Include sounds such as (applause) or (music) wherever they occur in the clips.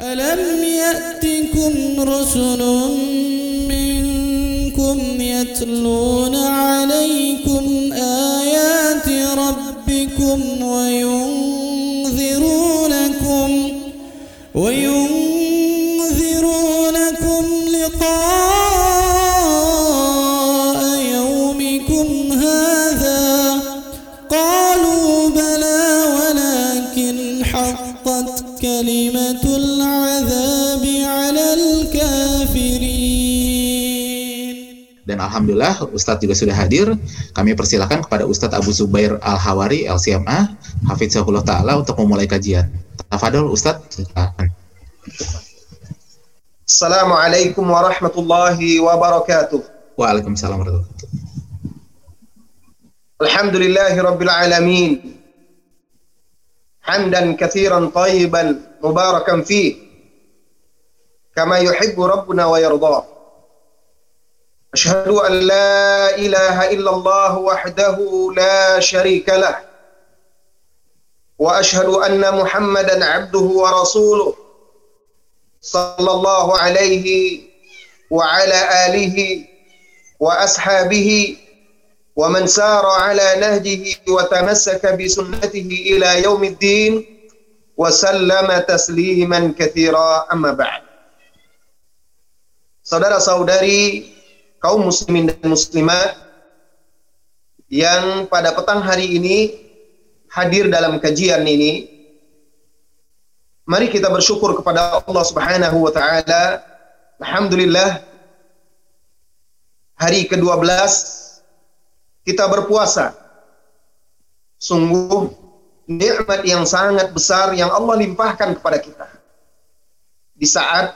ألم يأتكم رسل منكم يتلون عليكم Alhamdulillah Ustadz juga sudah hadir. Kami persilakan kepada Ustadz Abu Zubair Al-Hawari LCMA, Hafizahullah Ta'ala untuk memulai kajian. Tafadol Ustadz, silakan. Assalamualaikum warahmatullahi wabarakatuh. Waalaikumsalam warahmatullahi wabarakatuh. Alhamdulillahi rabbil alamin. Hamdan kathiran tayyiban mubarakan fih. Kama yuhibbu rabbuna wa yardah. أشهد أن لا إله إلا الله وحده لا شريك له وأشهد أن محمدا عبده ورسوله صلى الله عليه وعلى آله وأصحابه ومن سار على نهجه وتمسك بسنته إلى يوم الدين وسلم تسليما كثيرا. أما بعد Saudara-saudari kaum muslimin dan muslimat yang pada petang hari ini hadir dalam kajian ini mari kita bersyukur kepada Allah Subhanahu wa taala. Alhamdulillah hari ke-12 kita berpuasa. Sungguh nikmat yang sangat besar yang Allah limpahkan kepada kita. Di saat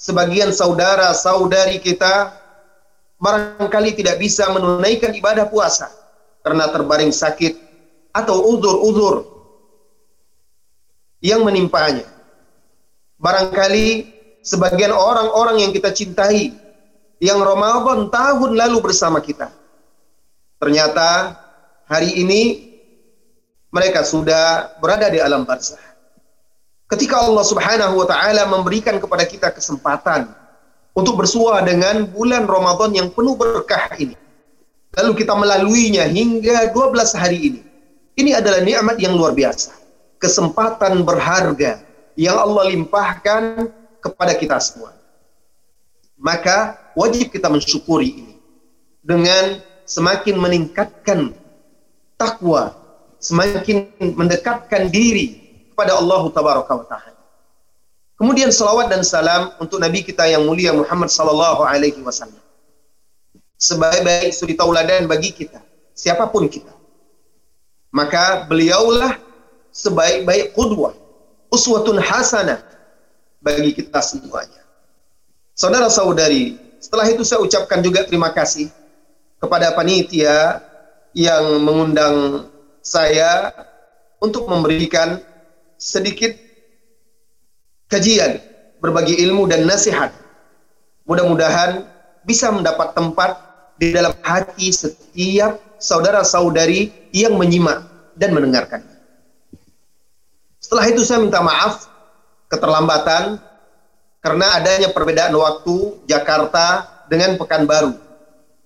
sebagian saudara-saudari kita barangkali tidak bisa menunaikan ibadah puasa karena terbaring sakit atau uzur-uzur yang menimpanya. Barangkali sebagian orang-orang yang kita cintai yang Ramadan tahun lalu bersama kita. Ternyata hari ini mereka sudah berada di alam barzah. Ketika Allah Subhanahu wa taala memberikan kepada kita kesempatan untuk bersua dengan bulan Ramadan yang penuh berkah ini. Lalu kita melaluinya hingga 12 hari ini. Ini adalah nikmat yang luar biasa. Kesempatan berharga yang Allah limpahkan kepada kita semua. Maka wajib kita mensyukuri ini dengan semakin meningkatkan takwa, semakin mendekatkan diri kepada Allah Tabaraka wa taala. Kemudian salawat dan salam untuk Nabi kita yang mulia Muhammad sallallahu alaihi wasallam. Sebaik-baik suri tauladan bagi kita, siapa pun kita. Maka beliaulah sebaik-baik qudwah, uswatun hasanah bagi kita semuanya. Saudara-saudari, setelah itu saya ucapkan juga terima kasih kepada panitia yang mengundang saya untuk memberikan sedikit kajian, berbagi ilmu dan nasihat. Mudah-mudahan bisa mendapat tempat di dalam hati setiap saudara-saudari yang menyimak dan mendengarkan. Setelah itu saya minta maaf keterlambatan karena adanya perbedaan waktu Jakarta dengan Pekanbaru.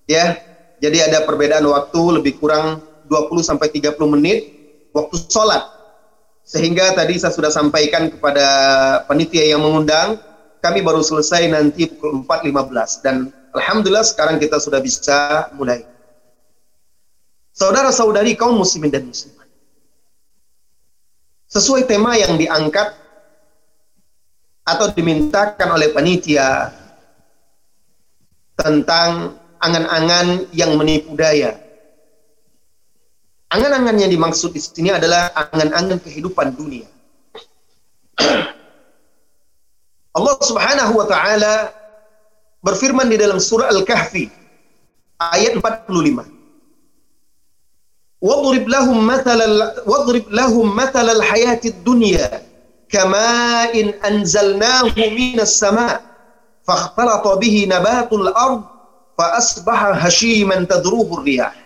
Ya, jadi ada perbedaan waktu lebih kurang 20 sampai 30 menit waktu sholat sehingga tadi saya sudah sampaikan kepada panitia yang mengundang, kami baru selesai nanti pukul 4.15 dan alhamdulillah sekarang kita sudah bisa mulai. Saudara-saudari kaum muslimin dan muslimat. Sesuai tema yang diangkat atau dimintakan oleh panitia tentang angan-angan yang menipu daya Angan-angan yang dimaksud di sini adalah angan-angan kehidupan dunia. (clears throat) Allah Subhanahu wa taala berfirman di dalam surah Al-Kahfi ayat 45. واضرب لهم مثل واضرب لهم مثل الحياة الدنيا كماء أنزلناه من السماء فاختلط به نبات الأرض فأصبح هشيما تذروه الرياح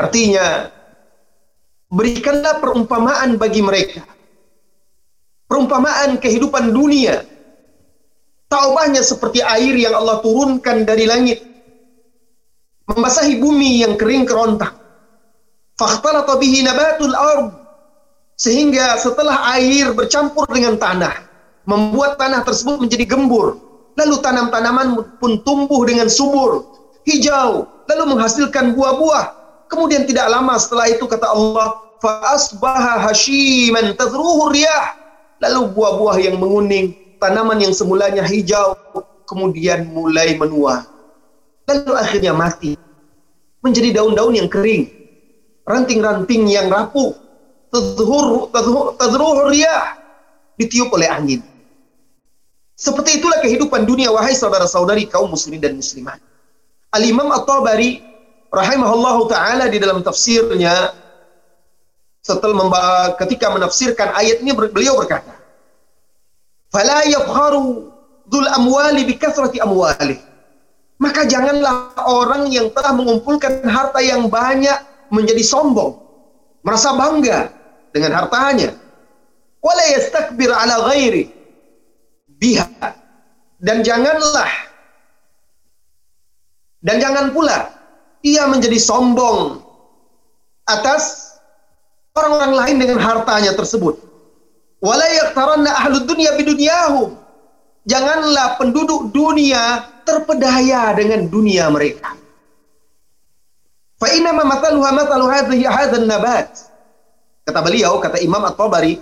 Artinya, berikanlah perumpamaan bagi mereka. perumpamaan kehidupan dunia. Taubahnya seperti air yang Allah turunkan dari langit. Membasahi bumi yang kering kerontang. Fakhtalata bihi nabatul ard. Sehingga setelah air bercampur dengan tanah, membuat tanah tersebut menjadi gembur. Lalu tanam-tanaman pun tumbuh dengan subur, hijau, lalu menghasilkan buah-buah. Kemudian tidak lama setelah itu kata Allah, fa asbaha hashiman tadruhu riyah. Lalu buah-buah yang menguning, tanaman yang semulanya hijau kemudian mulai menua. Lalu akhirnya mati. Menjadi daun-daun yang kering. Ranting-ranting yang rapuh tadhur tadhur riyah ditiup oleh angin. Seperti itulah kehidupan dunia wahai saudara-saudari kaum muslimin dan muslimat. Al-Imam At-Tabari rahimahullahu taala di dalam tafsirnya setelah ketika menafsirkan ayat ini beliau berkata, "Fala yafkharu dzul amwali bi kathrati amwali." Maka janganlah orang yang telah mengumpulkan harta yang banyak menjadi sombong, merasa bangga dengan hartanya. Wala yastakbir ala ghairi biha. Dan janganlah dan jangan pula ia menjadi sombong atas orang-orang lain dengan hartanya tersebut. Janganlah penduduk dunia terpedaya dengan dunia mereka. Nabat Kata beliau, kata Imam At-Tabari,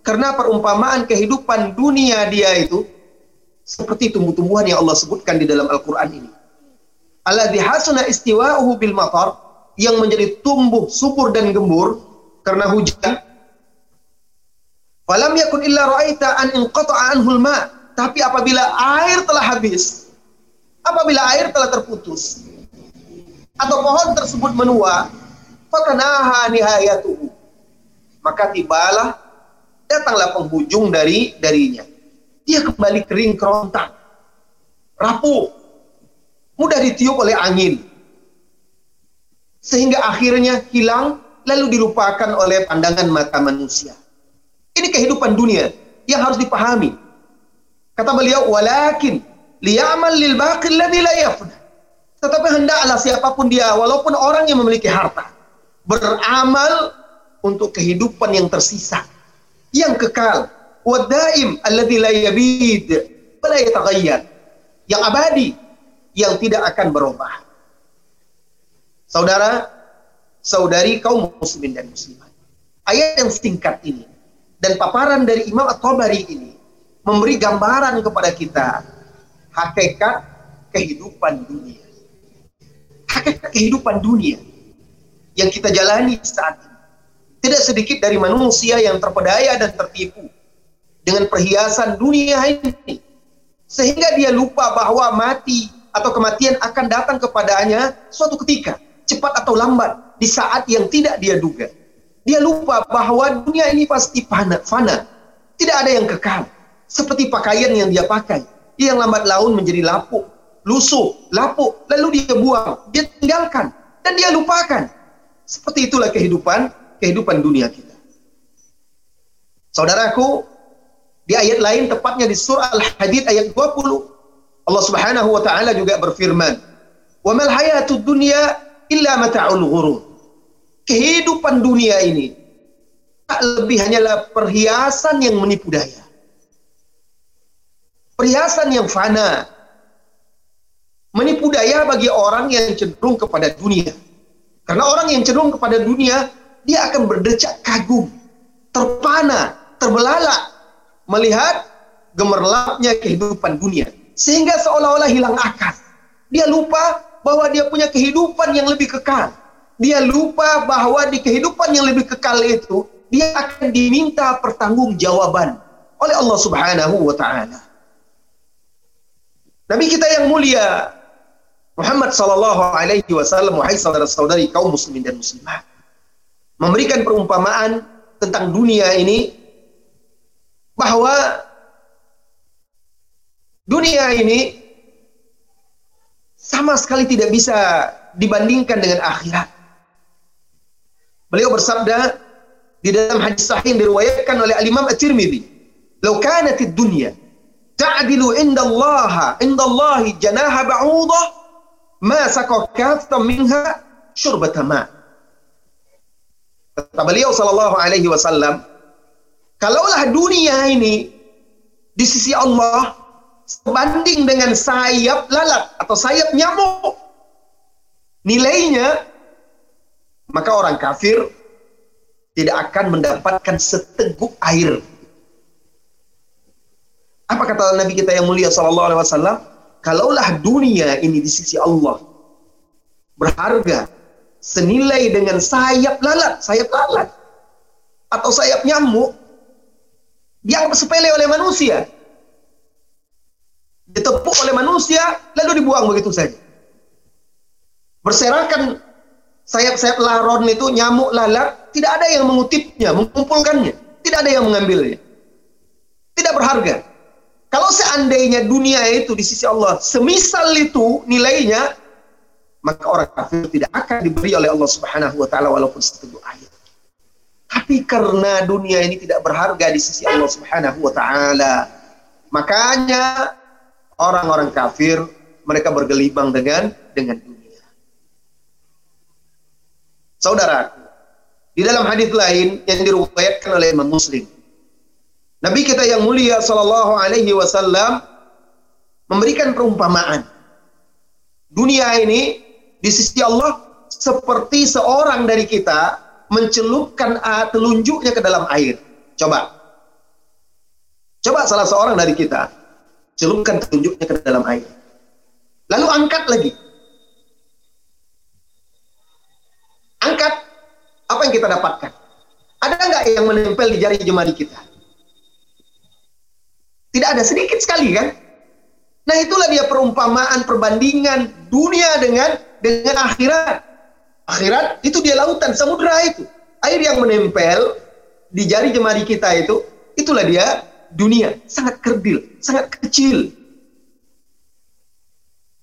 karena perumpamaan kehidupan dunia dia itu seperti tumbuh-tumbuhan yang Allah sebutkan di dalam Al-Qur'an ini. Alladhi hasuna istiwa'uhu bil matar yang menjadi tumbuh subur dan gembur karena hujan. Falam yakun illa ra'aita an inqata'a anhul ma. Tapi apabila air telah habis, apabila air telah terputus, atau pohon tersebut menua, fakanaha nihayatuhu maka tibalah datanglah penghujung dari darinya. Dia kembali kering kerontang, rapuh, mudah ditiup oleh angin. Sehingga akhirnya hilang lalu dilupakan oleh pandangan mata manusia. Ini kehidupan dunia yang harus dipahami. Kata beliau, walakin liyamal lil baqil ladzi la yafna. Tetapi hendaklah siapa pun dia, walaupun orang yang memiliki harta, beramal untuk kehidupan yang tersisa yang kekal wadaim alladzi la yabid wala yataghayyar yang abadi yang tidak akan berubah. Saudara saudari kaum muslimin dan muslimat ayat yang singkat ini dan paparan dari Imam At-Tabari ini memberi gambaran kepada kita hakikat kehidupan dunia. Hakikat kehidupan dunia yang kita jalani saat ini. Tidak sedikit dari manusia yang terpedaya dan tertipu dengan perhiasan dunia ini. Sehingga dia lupa bahwa mati atau kematian akan datang kepadanya suatu ketika, cepat atau lambat, di saat yang tidak dia duga. Dia lupa bahwa dunia ini pasti fana, fana. Tidak ada yang kekal. Seperti pakaian yang dia pakai. Yang lambat laun menjadi lapuk, lusuh, lapuk, lalu dia buang, dia tinggalkan, dan dia lupakan. Seperti itulah kehidupan kehidupan dunia kita. Saudaraku, di ayat lain tepatnya di surah Al-Hadid ayat 20 Allah Subhanahu wa taala juga berfirman, "Wa mal hayatud dunya illa mata'ul ghurur." Kehidupan dunia ini tak lebih hanyalah perhiasan yang menipu daya. Perhiasan yang fana. Menipu daya bagi orang yang cenderung kepada dunia. Karena orang yang cenderung kepada dunia dia akan berdecak kagum, terpana, terbelalak melihat gemerlapnya kehidupan dunia. Sehingga seolah-olah hilang akal. Dia lupa bahwa dia punya kehidupan yang lebih kekal. Dia lupa bahwa di kehidupan yang lebih kekal itu, dia akan diminta pertanggungjawaban oleh Allah Subhanahu wa taala. Nabi kita yang mulia Muhammad sallallahu alaihi wasallam wahai saudara-saudari kaum muslimin dan muslimat memberikan perumpamaan tentang dunia ini bahwa dunia ini sama sekali tidak bisa dibandingkan dengan akhirat. Beliau bersabda di dalam hadis sahih diriwayatkan oleh Al Imam At-Tirmidzi "Law kanatid dunya ta'dilu inda Allah inda Allah janaha ba'udah ma saqa kaftan minha syurbata ma." Kata beliau sallallahu alaihi wasallam, kalaulah dunia ini di sisi Allah sebanding dengan sayap lalat atau sayap nyamuk, nilainya maka orang kafir tidak akan mendapatkan seteguk air. Apa kata Nabi kita yang mulia sallallahu alaihi wasallam? Kalaulah dunia ini di sisi Allah berharga senilai dengan sayap lalat, sayap lalat atau sayap nyamuk dianggap sepele oleh manusia. Ditepuk oleh manusia lalu dibuang begitu saja. Berserakan sayap-sayap laron itu nyamuk lalat tidak ada yang mengutipnya, mengumpulkannya, tidak ada yang mengambilnya. Tidak berharga. Kalau seandainya dunia itu di sisi Allah semisal itu nilainya maka orang kafir tidak akan diberi oleh Allah Subhanahu wa taala walaupun seteguh air. Tapi karena dunia ini tidak berharga di sisi Allah Subhanahu wa taala, makanya orang-orang kafir mereka bergelibang dengan dengan dunia. Saudara, di dalam hadis lain yang diriwayatkan oleh Imam Muslim, Nabi kita yang mulia sallallahu alaihi wasallam memberikan perumpamaan. Dunia ini di sisi Allah seperti seorang dari kita mencelupkan telunjuknya ke dalam air. Coba. Coba salah seorang dari kita celupkan telunjuknya ke dalam air. Lalu angkat lagi. Angkat. Apa yang kita dapatkan? Ada nggak yang menempel di jari jemari kita? Tidak ada sedikit sekali kan? Nah itulah dia perumpamaan perbandingan dunia dengan dengan akhirat. Akhirat itu dia lautan, samudra itu. Air yang menempel di jari jemari kita itu, itulah dia dunia. Sangat kerdil, sangat kecil.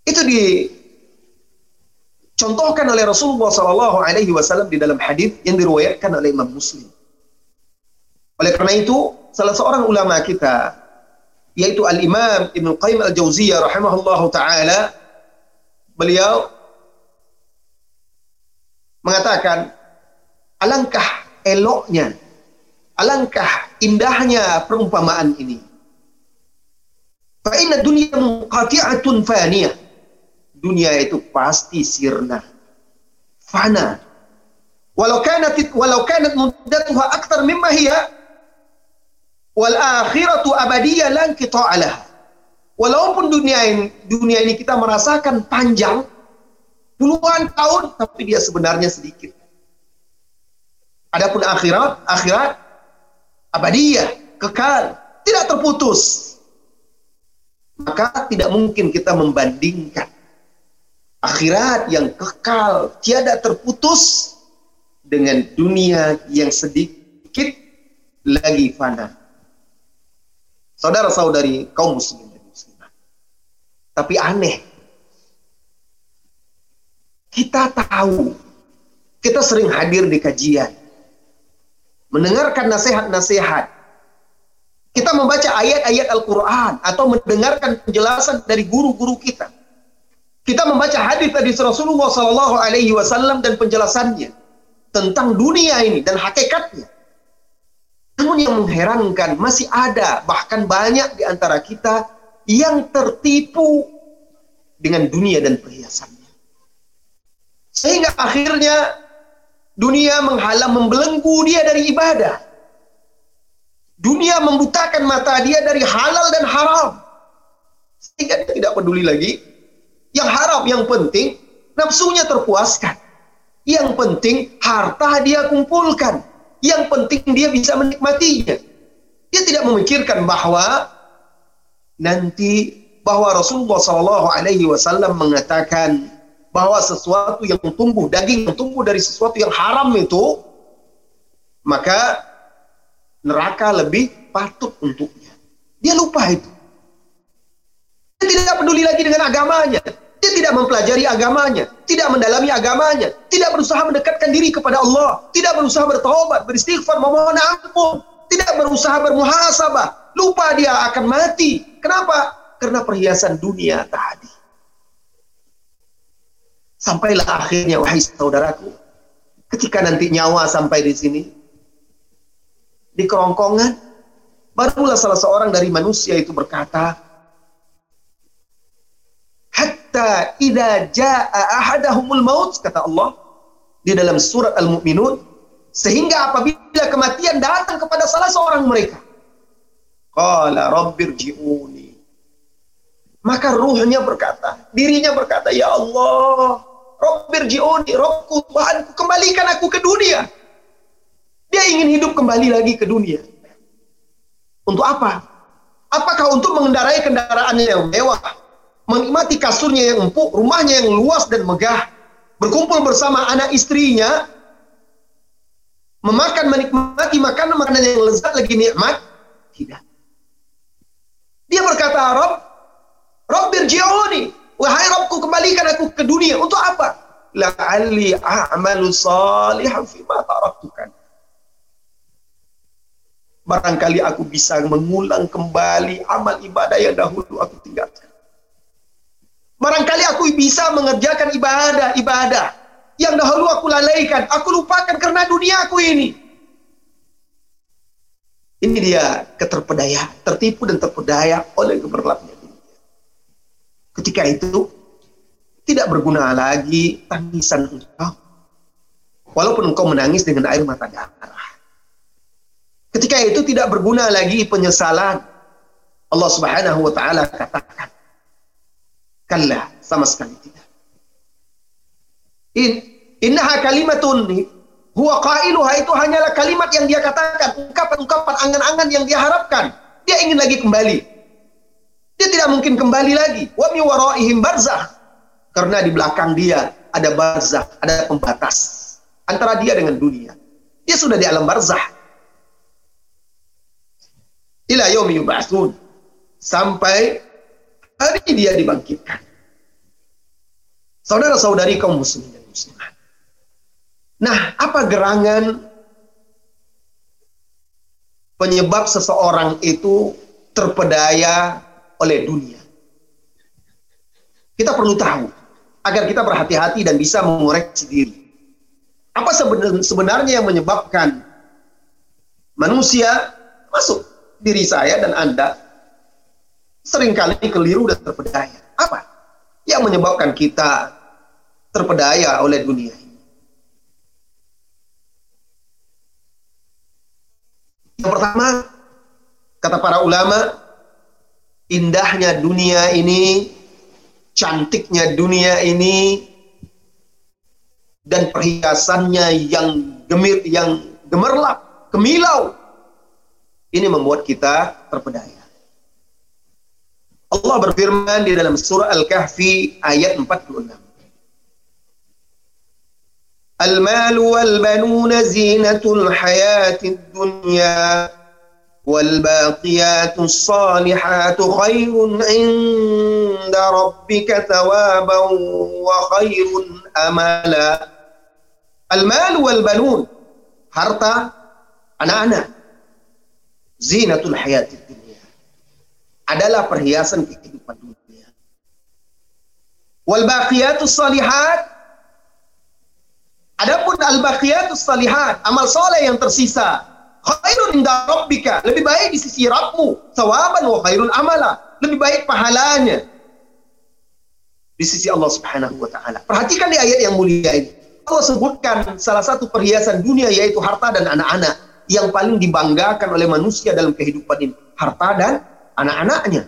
Itu dicontohkan oleh Rasulullah Sallallahu Alaihi Wasallam di dalam hadis yang diriwayatkan oleh Imam Muslim. Oleh karena itu, salah seorang ulama kita, yaitu Al-Imam Ibn Qayyim Al-Jauziyah rahimahullahu taala, beliau mengatakan alangkah eloknya, alangkah indahnya perumpamaan ini. Fa inna dunya munqati'atun faniyah. Dunia itu pasti sirna. Fana. Walau kanat walau kanat muddatuha akthar mimma hiya wal akhiratu abadiyah lan qita'alaha. Walaupun dunia ini dunia ini kita merasakan panjang, puluhan tahun tapi dia sebenarnya sedikit. Adapun akhirat, akhirat abadiyah, kekal, tidak terputus. Maka tidak mungkin kita membandingkan akhirat yang kekal, tiada terputus dengan dunia yang sedikit lagi fana. Saudara-saudari kaum muslimin dan muslimat. Tapi aneh kita tahu, kita sering hadir di kajian, mendengarkan nasihat-nasihat. Kita membaca ayat-ayat Al-Quran atau mendengarkan penjelasan dari guru-guru kita. Kita membaca hadis dari Rasulullah Sallallahu Alaihi Wasallam dan penjelasannya tentang dunia ini dan hakikatnya. Namun yang mengherankan masih ada bahkan banyak di antara kita yang tertipu dengan dunia dan perhiasan. Sehingga akhirnya dunia menghalang membelenggu dia dari ibadah. Dunia membutakan mata dia dari halal dan haram. Sehingga dia tidak peduli lagi. Yang haram, yang penting nafsunya terpuaskan. Yang penting harta dia kumpulkan. Yang penting dia bisa menikmatinya. Dia tidak memikirkan bahwa nanti bahwa Rasulullah Shallallahu Alaihi Wasallam mengatakan bahwa sesuatu yang tumbuh, daging yang tumbuh dari sesuatu yang haram itu, maka neraka lebih patut untuknya. Dia lupa itu. Dia tidak peduli lagi dengan agamanya. Dia tidak mempelajari agamanya, tidak mendalami agamanya, tidak berusaha mendekatkan diri kepada Allah, tidak berusaha bertobat, beristighfar, memohon ampun, tidak berusaha bermuhasabah. lupa dia akan mati. Kenapa? Karena perhiasan dunia tadi. Sampailah akhirnya, wahai saudaraku, ketika nanti nyawa sampai di sini, di kerongkongan, barulah salah seorang dari manusia itu berkata, Hatta idha ja'a ahadahumul maut, kata Allah, di dalam surat Al-Mu'minun, sehingga apabila kematian datang kepada salah seorang mereka, Qala rabbirji'uni. Maka ruhnya berkata, dirinya berkata, Ya Allah, Rabbirji'uni, Robku, Tuhanku, kembalikan aku ke dunia. Dia ingin hidup kembali lagi ke dunia. Untuk apa? Apakah untuk mengendarai kendaraannya yang mewah, menikmati kasurnya yang empuk, rumahnya yang luas dan megah, berkumpul bersama anak istrinya, memakan menikmati makanan-makanan yang lezat lagi nikmat? Tidak. Dia berkata, Rob, Rob birji'uni. Wahai Robku, kembalikan aku ke dunia. Untuk apa? La'alli a'malu salihan fima taraktukan. Barangkali aku bisa mengulang kembali amal ibadah yang dahulu aku tinggalkan. Barangkali aku bisa mengerjakan ibadah-ibadah yang dahulu aku lalaikan. Aku lupakan karena dunia aku ini. Ini dia keterpedaya, tertipu dan terpedaya oleh gemerlapnya dunia. Ketika itu tidak berguna lagi tangisan engkau. Walaupun engkau menangis dengan air mata darah. Ketika itu tidak berguna lagi penyesalan. Allah Subhanahu wa taala katakan, "Kalla, sama sekali tidak." In innaha kalimatun Huwa qailuha itu hanyalah kalimat yang dia katakan, ungkapan-ungkapan angan-angan yang dia harapkan. Dia ingin lagi kembali. Dia tidak mungkin kembali lagi. Wa mi waraihim barzah. Karena di belakang dia ada barzah, ada pembatas antara dia dengan dunia. Dia sudah di alam barzah. Ila yaumi yub'atsun. Sampai hari dia dibangkitkan. Saudara-saudari kaum muslimin dan muslimat. Nah, apa gerangan penyebab seseorang itu terpedaya oleh dunia? Kita perlu tahu agar kita berhati-hati dan bisa mengoreksi diri. Apa sebenarnya yang menyebabkan manusia masuk diri saya dan Anda sering kali keliru dan terpedaya? Apa yang menyebabkan kita terpedaya oleh dunia ini? Yang pertama, kata para ulama, indahnya dunia ini, cantiknya dunia ini, dan perhiasannya yang gemir, yang gemerlap, kemilau. Ini membuat kita terpedaya. Allah berfirman di dalam surah Al-Kahfi ayat 46. Al-malu wal banuna zinatul hayatid dunya والباقيات الصالحات خير عند ربك ثوابا وخير أملا المال والبنون harta anak-anak zinatul hayatid dunia adalah perhiasan kehidupan dunia wal baqiyatus salihat Adapun al-baqiyatus salihat, amal soleh yang tersisa, khairun inda rabbika, lebih baik di sisi Rabbmu, sawaban wa khairun amala, lebih baik pahalanya di sisi Allah Subhanahu wa taala. Perhatikan di ayat yang mulia ini. Allah sebutkan salah satu perhiasan dunia yaitu harta dan anak-anak yang paling dibanggakan oleh manusia dalam kehidupan ini, harta dan anak-anaknya.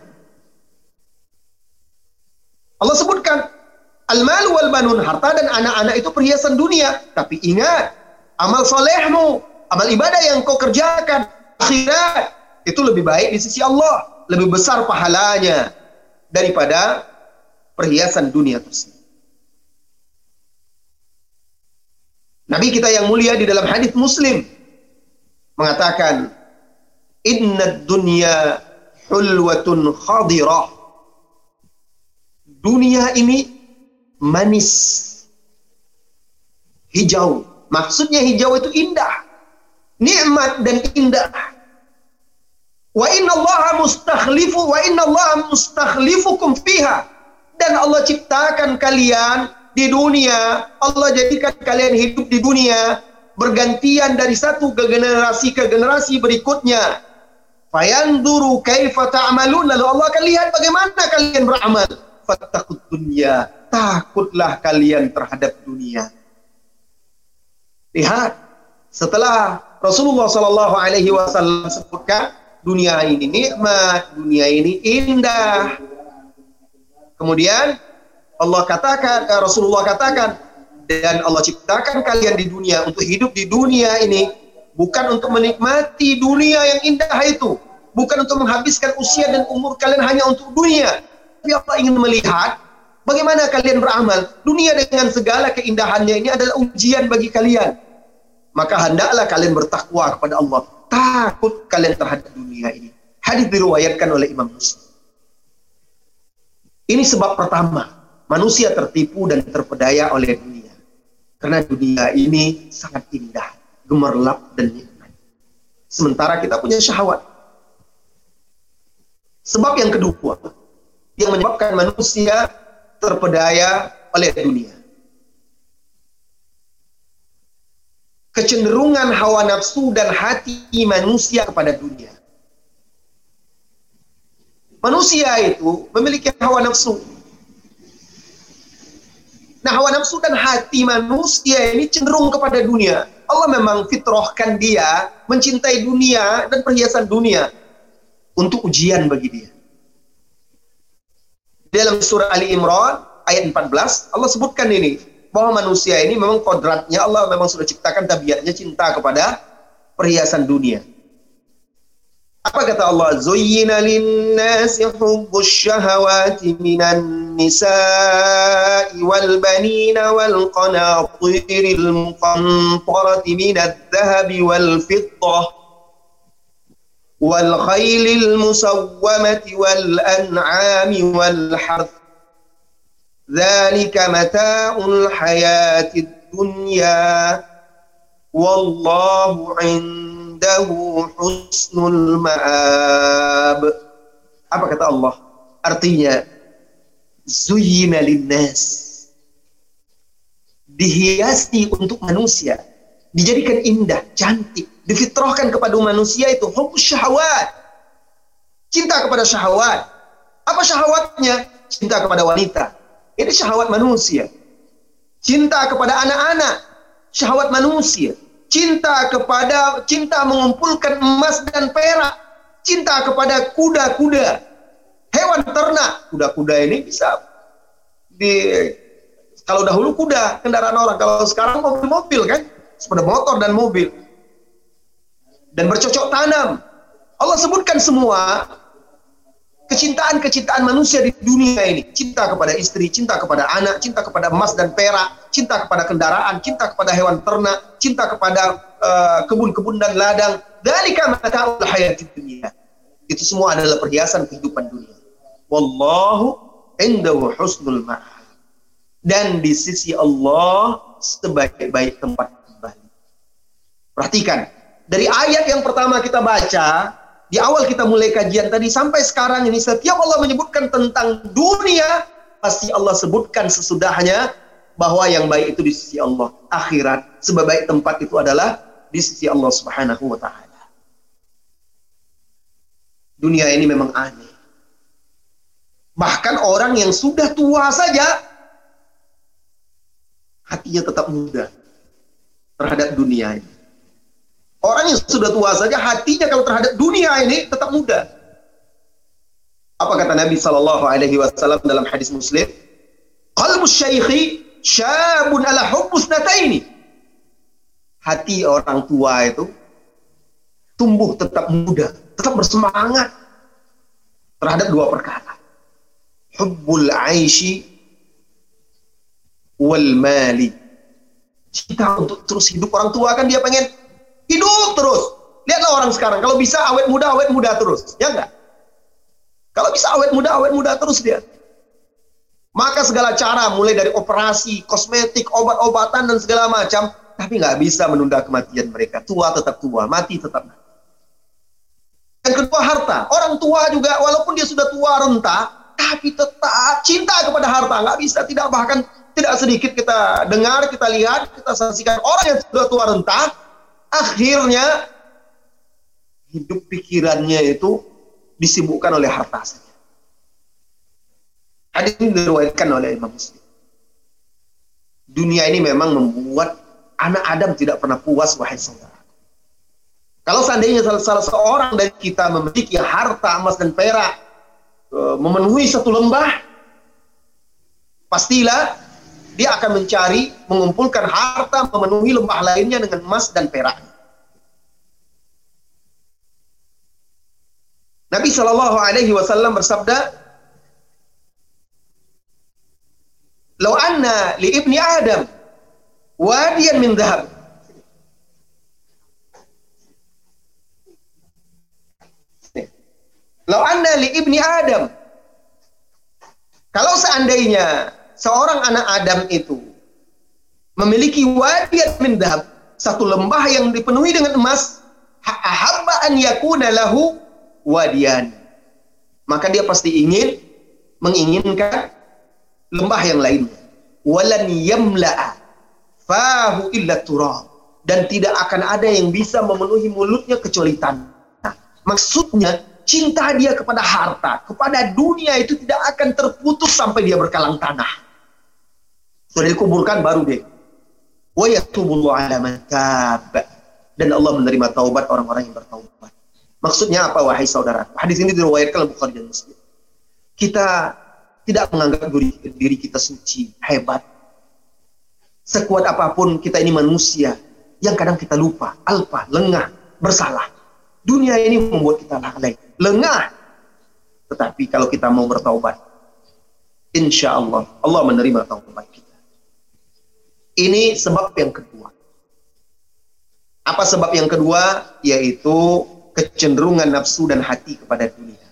Allah sebutkan Al-mal wal banun, harta dan anak-anak itu perhiasan dunia. Tapi ingat, amal solehmu, amal ibadah yang kau kerjakan, akhirat, itu lebih baik di sisi Allah. Lebih besar pahalanya daripada perhiasan dunia tersebut. Nabi kita yang mulia di dalam hadis Muslim mengatakan, "Inna dunya hulwatun khadirah." Dunia ini manis, hijau. Maksudnya hijau itu indah, nikmat dan indah. Wa inna Allah mustakhlifu wa inna Allah mustakhlifukum fiha. Dan Allah ciptakan kalian di dunia, Allah jadikan kalian hidup di dunia bergantian dari satu ke generasi ke generasi berikutnya. Fayanduru kaifa ta'malun lalu Allah akan lihat bagaimana kalian beramal. Fattaqud dunya, takutlah kalian terhadap dunia. Lihat, setelah Rasulullah Shallallahu Alaihi Wasallam sebutkan dunia ini nikmat, dunia ini indah. Kemudian Allah katakan, eh, Rasulullah katakan, dan Allah ciptakan kalian di dunia untuk hidup di dunia ini bukan untuk menikmati dunia yang indah itu, bukan untuk menghabiskan usia dan umur kalian hanya untuk dunia. Tapi Allah ingin melihat bagaimana kalian beramal. Dunia dengan segala keindahannya ini adalah ujian bagi kalian. Maka hendaklah kalian bertakwa kepada Allah takut kalian terhadap dunia ini. Hadis diriwayatkan oleh Imam Muslim. Ini sebab pertama, manusia tertipu dan terpedaya oleh dunia. Karena dunia ini sangat indah, gemerlap dan nikmat. Sementara kita punya syahwat. Sebab yang kedua, yang menyebabkan manusia terpedaya oleh dunia. Kecenderungan hawa nafsu dan hati manusia kepada dunia. Manusia itu memiliki hawa nafsu. Nah, hawa nafsu dan hati manusia ini cenderung kepada dunia. Allah memang fitrahkan dia mencintai dunia dan perhiasan dunia untuk ujian bagi dia. Dalam surah Ali Imran ayat 14 Allah sebutkan ini bahwa manusia ini memang kodratnya Allah memang sudah ciptakan tabiatnya cinta kepada perhiasan dunia. Apa kata Allah? Zuyyina lin-nasi hubbus syahawati minan nisa'i wal banina wal qanatiril muqantarati minadh dhahabi wal fiddah wal khaylil musawwamati wal an'ami wal harth Zalika mata'ul hayatid dunya wallahu indahu husnul ma'ab. Apa kata Allah? Artinya zuyyina linnas dihiasi untuk manusia, dijadikan indah, cantik, difitrahkan kepada manusia itu hukum syahwat. Cinta kepada syahwat. Apa syahwatnya? Cinta kepada wanita, ini syahwat manusia. Cinta kepada anak-anak, syahwat manusia. Cinta kepada cinta mengumpulkan emas dan perak. Cinta kepada kuda-kuda. Hewan ternak. Kuda-kuda ini bisa di kalau dahulu kuda kendaraan orang, kalau sekarang mobil-mobil kan, sepeda motor dan mobil. Dan bercocok tanam. Allah sebutkan semua kecintaan-kecintaan manusia di dunia ini. Cinta kepada istri, cinta kepada anak, cinta kepada emas dan perak, cinta kepada kendaraan, cinta kepada hewan ternak, cinta kepada uh, kebun-kebun dan ladang. Dari mata'ul hayati dunia. Itu semua adalah perhiasan kehidupan dunia. Wallahu indahu husnul ma'ab. Dan di sisi Allah sebaik-baik tempat kembali. Perhatikan, dari ayat yang pertama kita baca, di awal kita mulai kajian tadi sampai sekarang ini setiap Allah menyebutkan tentang dunia pasti Allah sebutkan sesudahnya bahwa yang baik itu di sisi Allah. Akhirat sebaik tempat itu adalah di sisi Allah Subhanahu wa taala. Dunia ini memang aneh. Bahkan orang yang sudah tua saja hatinya tetap muda terhadap dunia ini Orang yang sudah tua saja hatinya kalau terhadap dunia ini tetap muda. Apa kata Nabi Shallallahu Alaihi Wasallam dalam hadis Muslim? Qalbu syaikhi syabun ala hubbus nataini. Hati orang tua itu tumbuh tetap muda, tetap bersemangat terhadap dua perkara. Hubbul aishi wal mali. Cinta untuk terus hidup orang tua kan dia pengen Hidup terus. Lihatlah orang sekarang. Kalau bisa awet muda, awet muda terus. Ya enggak? Kalau bisa awet muda, awet muda terus dia. Maka segala cara, mulai dari operasi, kosmetik, obat-obatan, dan segala macam, tapi nggak bisa menunda kematian mereka. Tua tetap tua, mati tetap mati. Yang kedua harta. Orang tua juga walaupun dia sudah tua renta, tapi tetap cinta kepada harta. Nggak bisa, tidak bahkan tidak sedikit kita dengar, kita lihat, kita saksikan orang yang sudah tua renta, akhirnya hidup pikirannya itu disibukkan oleh harta saja. Hadis ini diriwayatkan oleh Imam Muslim. Dunia ini memang membuat anak Adam tidak pernah puas wahai saudara. Kalau seandainya salah, salah seorang dari kita memiliki harta emas dan perak e, memenuhi satu lembah, pastilah dia akan mencari mengumpulkan harta memenuhi lembah lainnya dengan emas dan perak. Nabi Shallallahu Alaihi Wasallam bersabda, "Lau anna li ibni Adam wadiyan min dhahab Lau anda li ibni Adam. Kalau seandainya seorang anak Adam itu memiliki wadiat min satu lembah yang dipenuhi dengan emas, ahabba an yakuna lahu wadian. Maka dia pasti ingin menginginkan lembah yang lainnya. Walan yamla'a fahu illa turab. Dan tidak akan ada yang bisa memenuhi mulutnya kecuali tanah. Maksudnya cinta dia kepada harta, kepada dunia itu tidak akan terputus sampai dia berkalang tanah. Sudah dikuburkan baru deh. Wa yatubullahu ala man Dan Allah menerima taubat orang-orang yang bertaubat. Maksudnya apa wahai saudara? Hadis ini diriwayatkan oleh Bukhari dan Muslim. Kita tidak menganggap diri, kita suci, hebat. Sekuat apa pun kita ini manusia yang kadang kita lupa, alpa, lengah, bersalah. Dunia ini membuat kita lalai lengah. Tetapi kalau kita mau bertaubat, insya Allah Allah menerima taubat kita. Ini sebab yang kedua. Apa sebab yang kedua? Yaitu kecenderungan nafsu dan hati kepada dunia.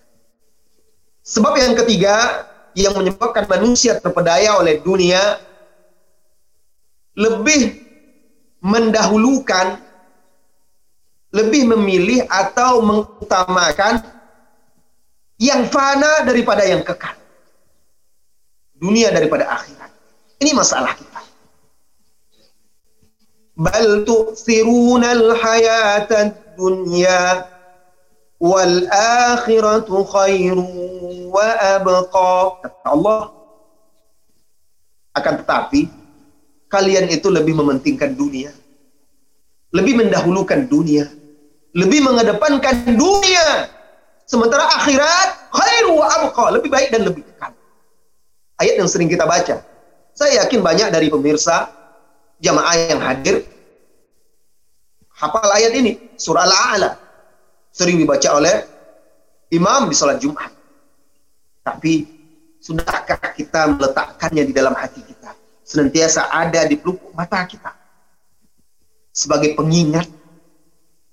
Sebab yang ketiga yang menyebabkan manusia terpedaya oleh dunia lebih mendahulukan, lebih memilih atau mengutamakan yang fana daripada yang kekal. Dunia daripada akhirat. Ini masalah kita. Al-hayata dunya wal akhiratu khairu wa abqa. Kata Allah. Akan tetapi kalian itu lebih mementingkan dunia. Lebih mendahulukan dunia. Lebih mengedepankan dunia Sementara akhirat khairu wa abqa, lebih baik dan lebih kekal. Ayat yang sering kita baca. Saya yakin banyak dari pemirsa jamaah yang hadir hafal ayat ini, surah Al-A'la. Sering dibaca oleh imam di salat Jumat. Tapi sudahkah kita meletakkannya di dalam hati kita? Senantiasa ada di pelupuk mata kita. Sebagai pengingat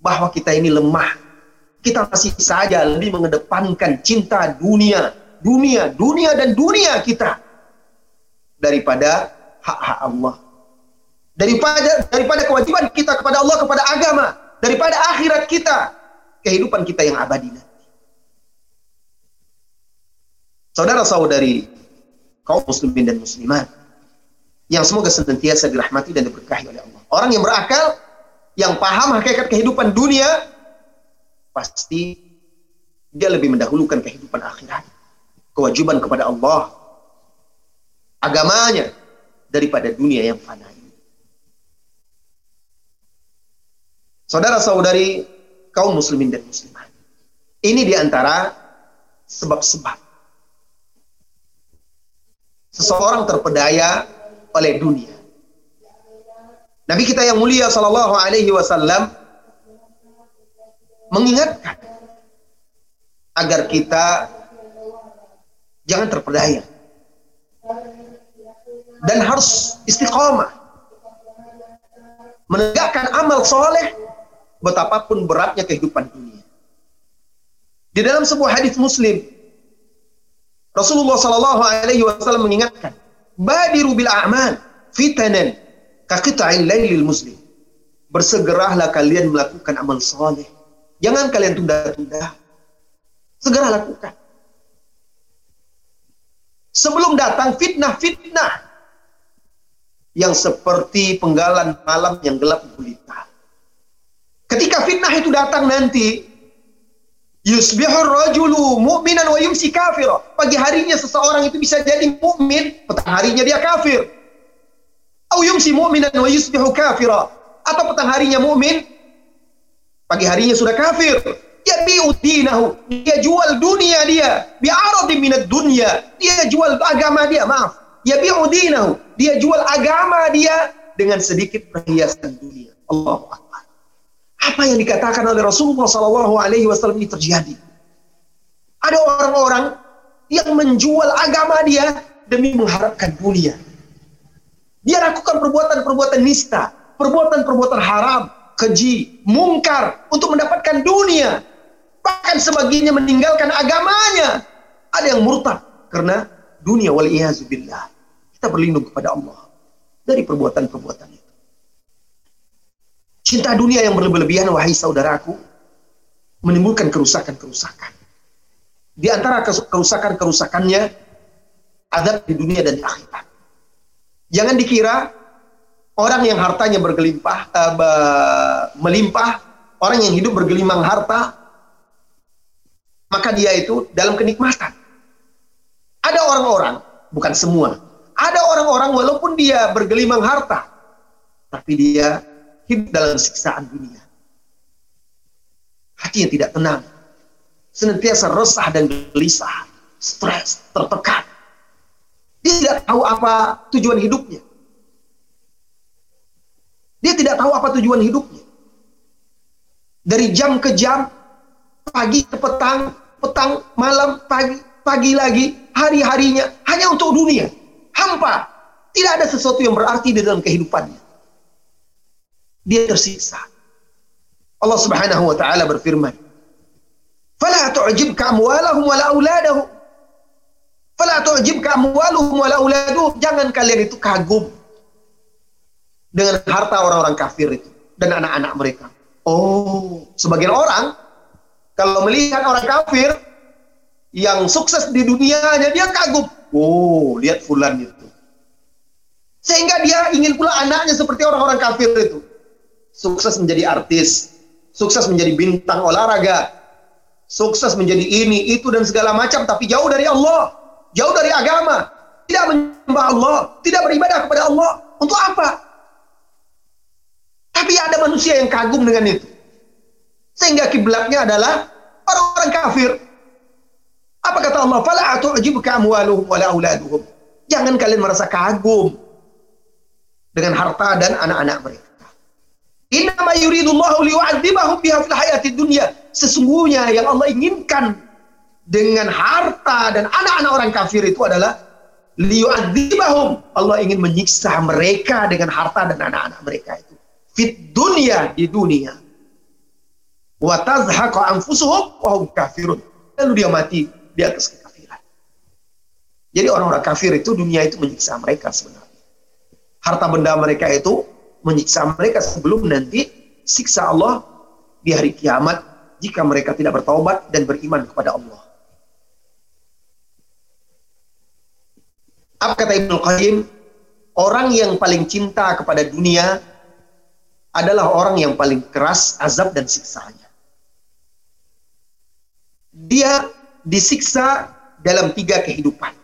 bahwa kita ini lemah kita masih saja lebih mengedepankan cinta dunia, dunia, dunia dan dunia kita daripada hak-hak Allah. Daripada daripada kewajiban kita kepada Allah, kepada agama, daripada akhirat kita, kehidupan kita yang abadi nanti. Saudara-saudari kaum muslimin dan muslimat yang semoga senantiasa dirahmati dan diberkahi oleh Allah. Orang yang berakal, yang paham hakikat kehidupan dunia, pasti dia lebih mendahulukan kehidupan akhirat, kewajiban kepada Allah, agamanya daripada dunia yang fana ini. Saudara-saudari kaum muslimin dan muslimat. Ini di antara sebab-sebab seseorang terpedaya oleh dunia. Nabi kita yang mulia sallallahu alaihi wasallam mengingatkan agar kita jangan terpedaya dan harus istiqomah menegakkan amal soleh betapapun beratnya kehidupan dunia. Di dalam sebuah hadis Muslim, Rasulullah Shallallahu Alaihi Wasallam mengingatkan, "Badiru bil a'mal fitanan kaqita'il lailil muslim." Bersegerahlah kalian melakukan amal soleh Jangan kalian tunda-tunda. Segera lakukan. Sebelum datang fitnah-fitnah yang seperti penggalan malam yang gelap gulita. Ketika fitnah itu datang nanti, yusbihur rajulu mu'minan wa yumsi kafir. Pagi harinya seseorang itu bisa jadi mukmin, petang harinya dia kafir. Au yumsi mu'minan wa yusbihu kafira. Atau petang harinya mukmin, pagi harinya sudah kafir yabi'u dinahu. Dia jual dunia dia. Bi'aradin minat dunia. Dia jual agama dia, maaf. Yabi'u dinahu. Dia jual agama dia dengan sedikit perhiasan dunia. Akbar. Apa yang dikatakan oleh Rasulullah Sallallahu Alaihi Wasallam ini terjadi. Ada orang-orang yang menjual agama dia demi mengharapkan dunia. Dia lakukan perbuatan-perbuatan nista, perbuatan-perbuatan haram, keji, mungkar untuk mendapatkan dunia. Bahkan sebagiannya meninggalkan agamanya. Ada yang murtad karena dunia wal billah. Kita berlindung kepada Allah dari perbuatan-perbuatan itu. Cinta dunia yang berlebihan wahai saudaraku menimbulkan kerusakan-kerusakan. Di antara kerusakan-kerusakannya adab di dunia dan di akhirat. Jangan dikira orang yang hartanya bergelimpah, uh, melimpah, orang yang hidup bergelimang harta, maka dia itu dalam kenikmatan. Ada orang-orang, bukan semua, ada orang-orang walaupun dia bergelimang harta, tapi dia hidup dalam siksaan dunia. Hatinya tidak tenang, senantiasa resah dan gelisah, stres, tertekan. Dia tidak tahu apa tujuan hidupnya. Dia tidak tahu apa tujuan hidupnya. Dari jam ke jam, pagi ke petang, petang, malam, pagi, pagi lagi, hari-harinya hanya untuk dunia. Hampa. Tidak ada sesuatu yang berarti di dalam kehidupannya. Dia tersiksa. Allah Subhanahu wa taala berfirman, "Fala tu'jibka amwaluhum wala auladuhum." Fala tu'jibka amwaluhum wala auladuhum. Jangan kalian itu kagum dengan harta orang-orang kafir itu dan anak-anak mereka. Oh, sebagian orang kalau melihat orang kafir yang sukses di dunianya, dia kagum. Oh, lihat fulan itu. Sehingga dia ingin pula anaknya seperti orang-orang kafir itu. Sukses menjadi artis, sukses menjadi bintang olahraga, sukses menjadi ini, itu, dan segala macam, tapi jauh dari Allah, jauh dari agama, tidak menyembah Allah, tidak beribadah kepada Allah. Untuk apa? Tapi ada manusia yang kagum dengan itu. Sehingga kiblatnya adalah orang-orang kafir. Apa kata Allah? Fala amwaluhum wala. Jangan kalian merasa kagum dengan harta dan anak-anak mereka. Innama yuridullahu liyu'adzibahum biha fil hayati dunya. Sesungguhnya yang Allah inginkan dengan harta dan anak-anak orang kafir itu adalah liyu'adzibahum. Allah ingin menyiksa mereka dengan harta dan anak-anak mereka itu. Fit dunia di dunia wa tazhaqa anfusuhum wa hum kafirun. Lalu dia mati di atas kekafiran. Jadi orang-orang kafir itu dunia itu menyiksa mereka sebenarnya. Harta benda mereka itu menyiksa mereka sebelum nanti siksa Allah di hari kiamat jika mereka tidak bertaubat dan beriman kepada Allah. Apa kata Ibnu Qayyim? Orang yang paling cinta kepada dunia adalah orang yang paling keras azab dan siksanya dia disiksa dalam tiga kehidupan.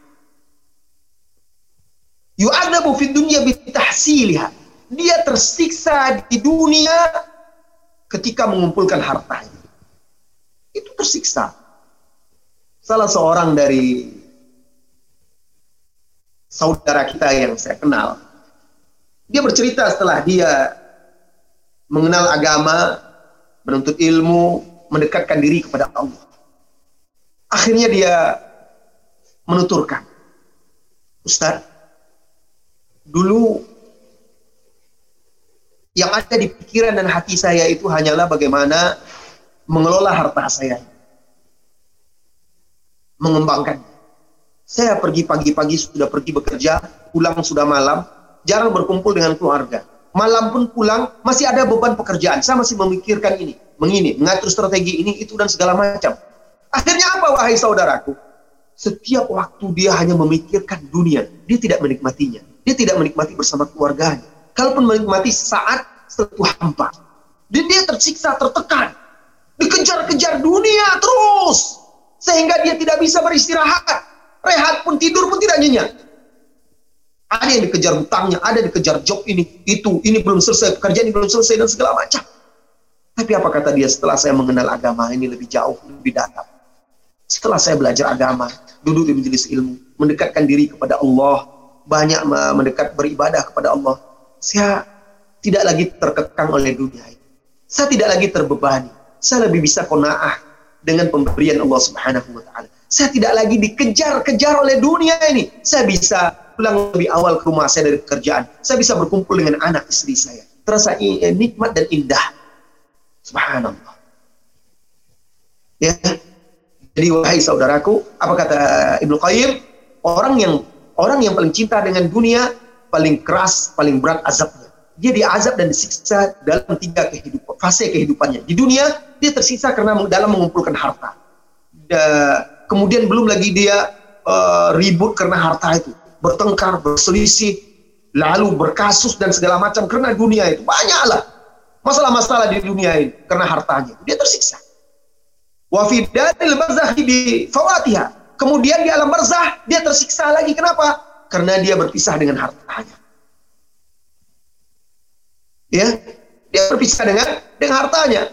Yu'adabu fid dunya bitahsiliha. Dia tersiksa di dunia ketika mengumpulkan hartanya. Itu tersiksa. Salah seorang dari saudara kita yang saya kenal, dia bercerita setelah dia mengenal agama, menuntut ilmu, mendekatkan diri kepada Allah. Akhirnya dia menuturkan, Ustaz, dulu yang ada di pikiran dan hati saya itu hanyalah bagaimana mengelola harta saya. Mengembangkan. Saya pergi pagi-pagi sudah pergi bekerja, pulang sudah malam, jarang berkumpul dengan keluarga. Malam pun pulang, masih ada beban pekerjaan. Saya masih memikirkan ini, mengini, mengatur strategi ini, itu, dan segala macam Akhirnya apa wahai saudaraku? Setiap waktu dia hanya memikirkan dunia, dia tidak menikmatinya. Dia tidak menikmati bersama keluarganya. Kalaupun menikmati saat setelah hampa. Dan dia tersiksa, tertekan. Dikejar-kejar dunia terus. Sehingga dia tidak bisa beristirahat. Rehat pun tidur pun tidak nyenyak. Ada yang dikejar hutangnya, ada yang dikejar job ini, itu, ini belum selesai, pekerjaan ini belum selesai, dan segala macam. Tapi apa kata dia setelah saya mengenal agama ini lebih jauh, lebih dalam. Setelah saya belajar agama, duduk di majelis ilmu, mendekatkan diri kepada Allah, banyak mendekat beribadah kepada Allah, saya tidak lagi terkekang oleh dunia ini. Saya tidak lagi terbebani. Saya lebih bisa kona'ah dengan pemberian Allah Subhanahu wa taala. Saya tidak lagi dikejar-kejar oleh dunia ini. Saya bisa pulang lebih awal ke rumah saya dari pekerjaan. Saya bisa berkumpul dengan anak istri saya. Terasa nikmat dan indah. Subhanallah. Ya, jadi wahai saudaraku, apa kata Ibnu Qayyim? Orang yang orang yang paling cinta dengan dunia paling keras, paling berat azabnya. Dia diazab dan disiksa dalam tiga kehidupan, fase kehidupannya. Di dunia dia tersiksa karena dalam mengumpulkan harta. Da, kemudian belum lagi dia uh, ribut karena harta itu, bertengkar, berselisih, lalu berkasus dan segala macam karena dunia itu banyaklah masalah-masalah di dunia ini karena hartanya. Dia tersiksa. Wa fi daril bi fawatiha. Kemudian di alam barzah dia tersiksa lagi. Kenapa? Karena dia berpisah dengan hartanya. Ya, dia berpisah dengan dengan hartanya.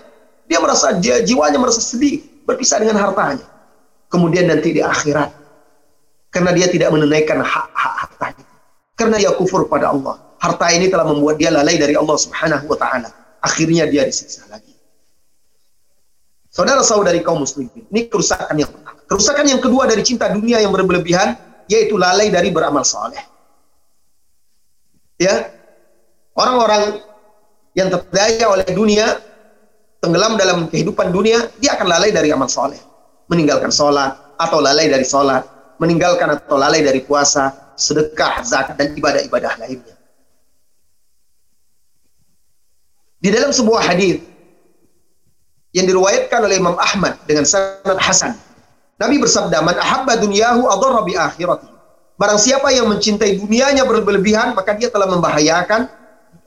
Dia merasa dia, jiwanya merasa sedih berpisah dengan hartanya. Kemudian nanti di akhirat karena dia tidak menunaikan hak-hak hartanya. Karena dia kufur pada Allah. Harta ini telah membuat dia lalai dari Allah Subhanahu wa taala. Akhirnya dia disiksa lagi. Saudara-saudari kaum muslimin, ini kerusakan yang pertama. Kerusakan yang kedua dari cinta dunia yang berlebihan, yaitu lalai dari beramal soleh. Ya, orang-orang yang terdaya oleh dunia, tenggelam dalam kehidupan dunia, dia akan lalai dari amal soleh. Meninggalkan sholat, atau lalai dari sholat. Meninggalkan atau lalai dari puasa, sedekah, zakat, dan ibadah-ibadah lainnya. Di dalam sebuah hadis yang diriwayatkan oleh Imam Ahmad dengan sanad hasan. Nabi bersabda, "Man ahabba dunyahu adarra bi akhirati." Barang siapa yang mencintai dunianya berlebihan, maka dia telah membahayakan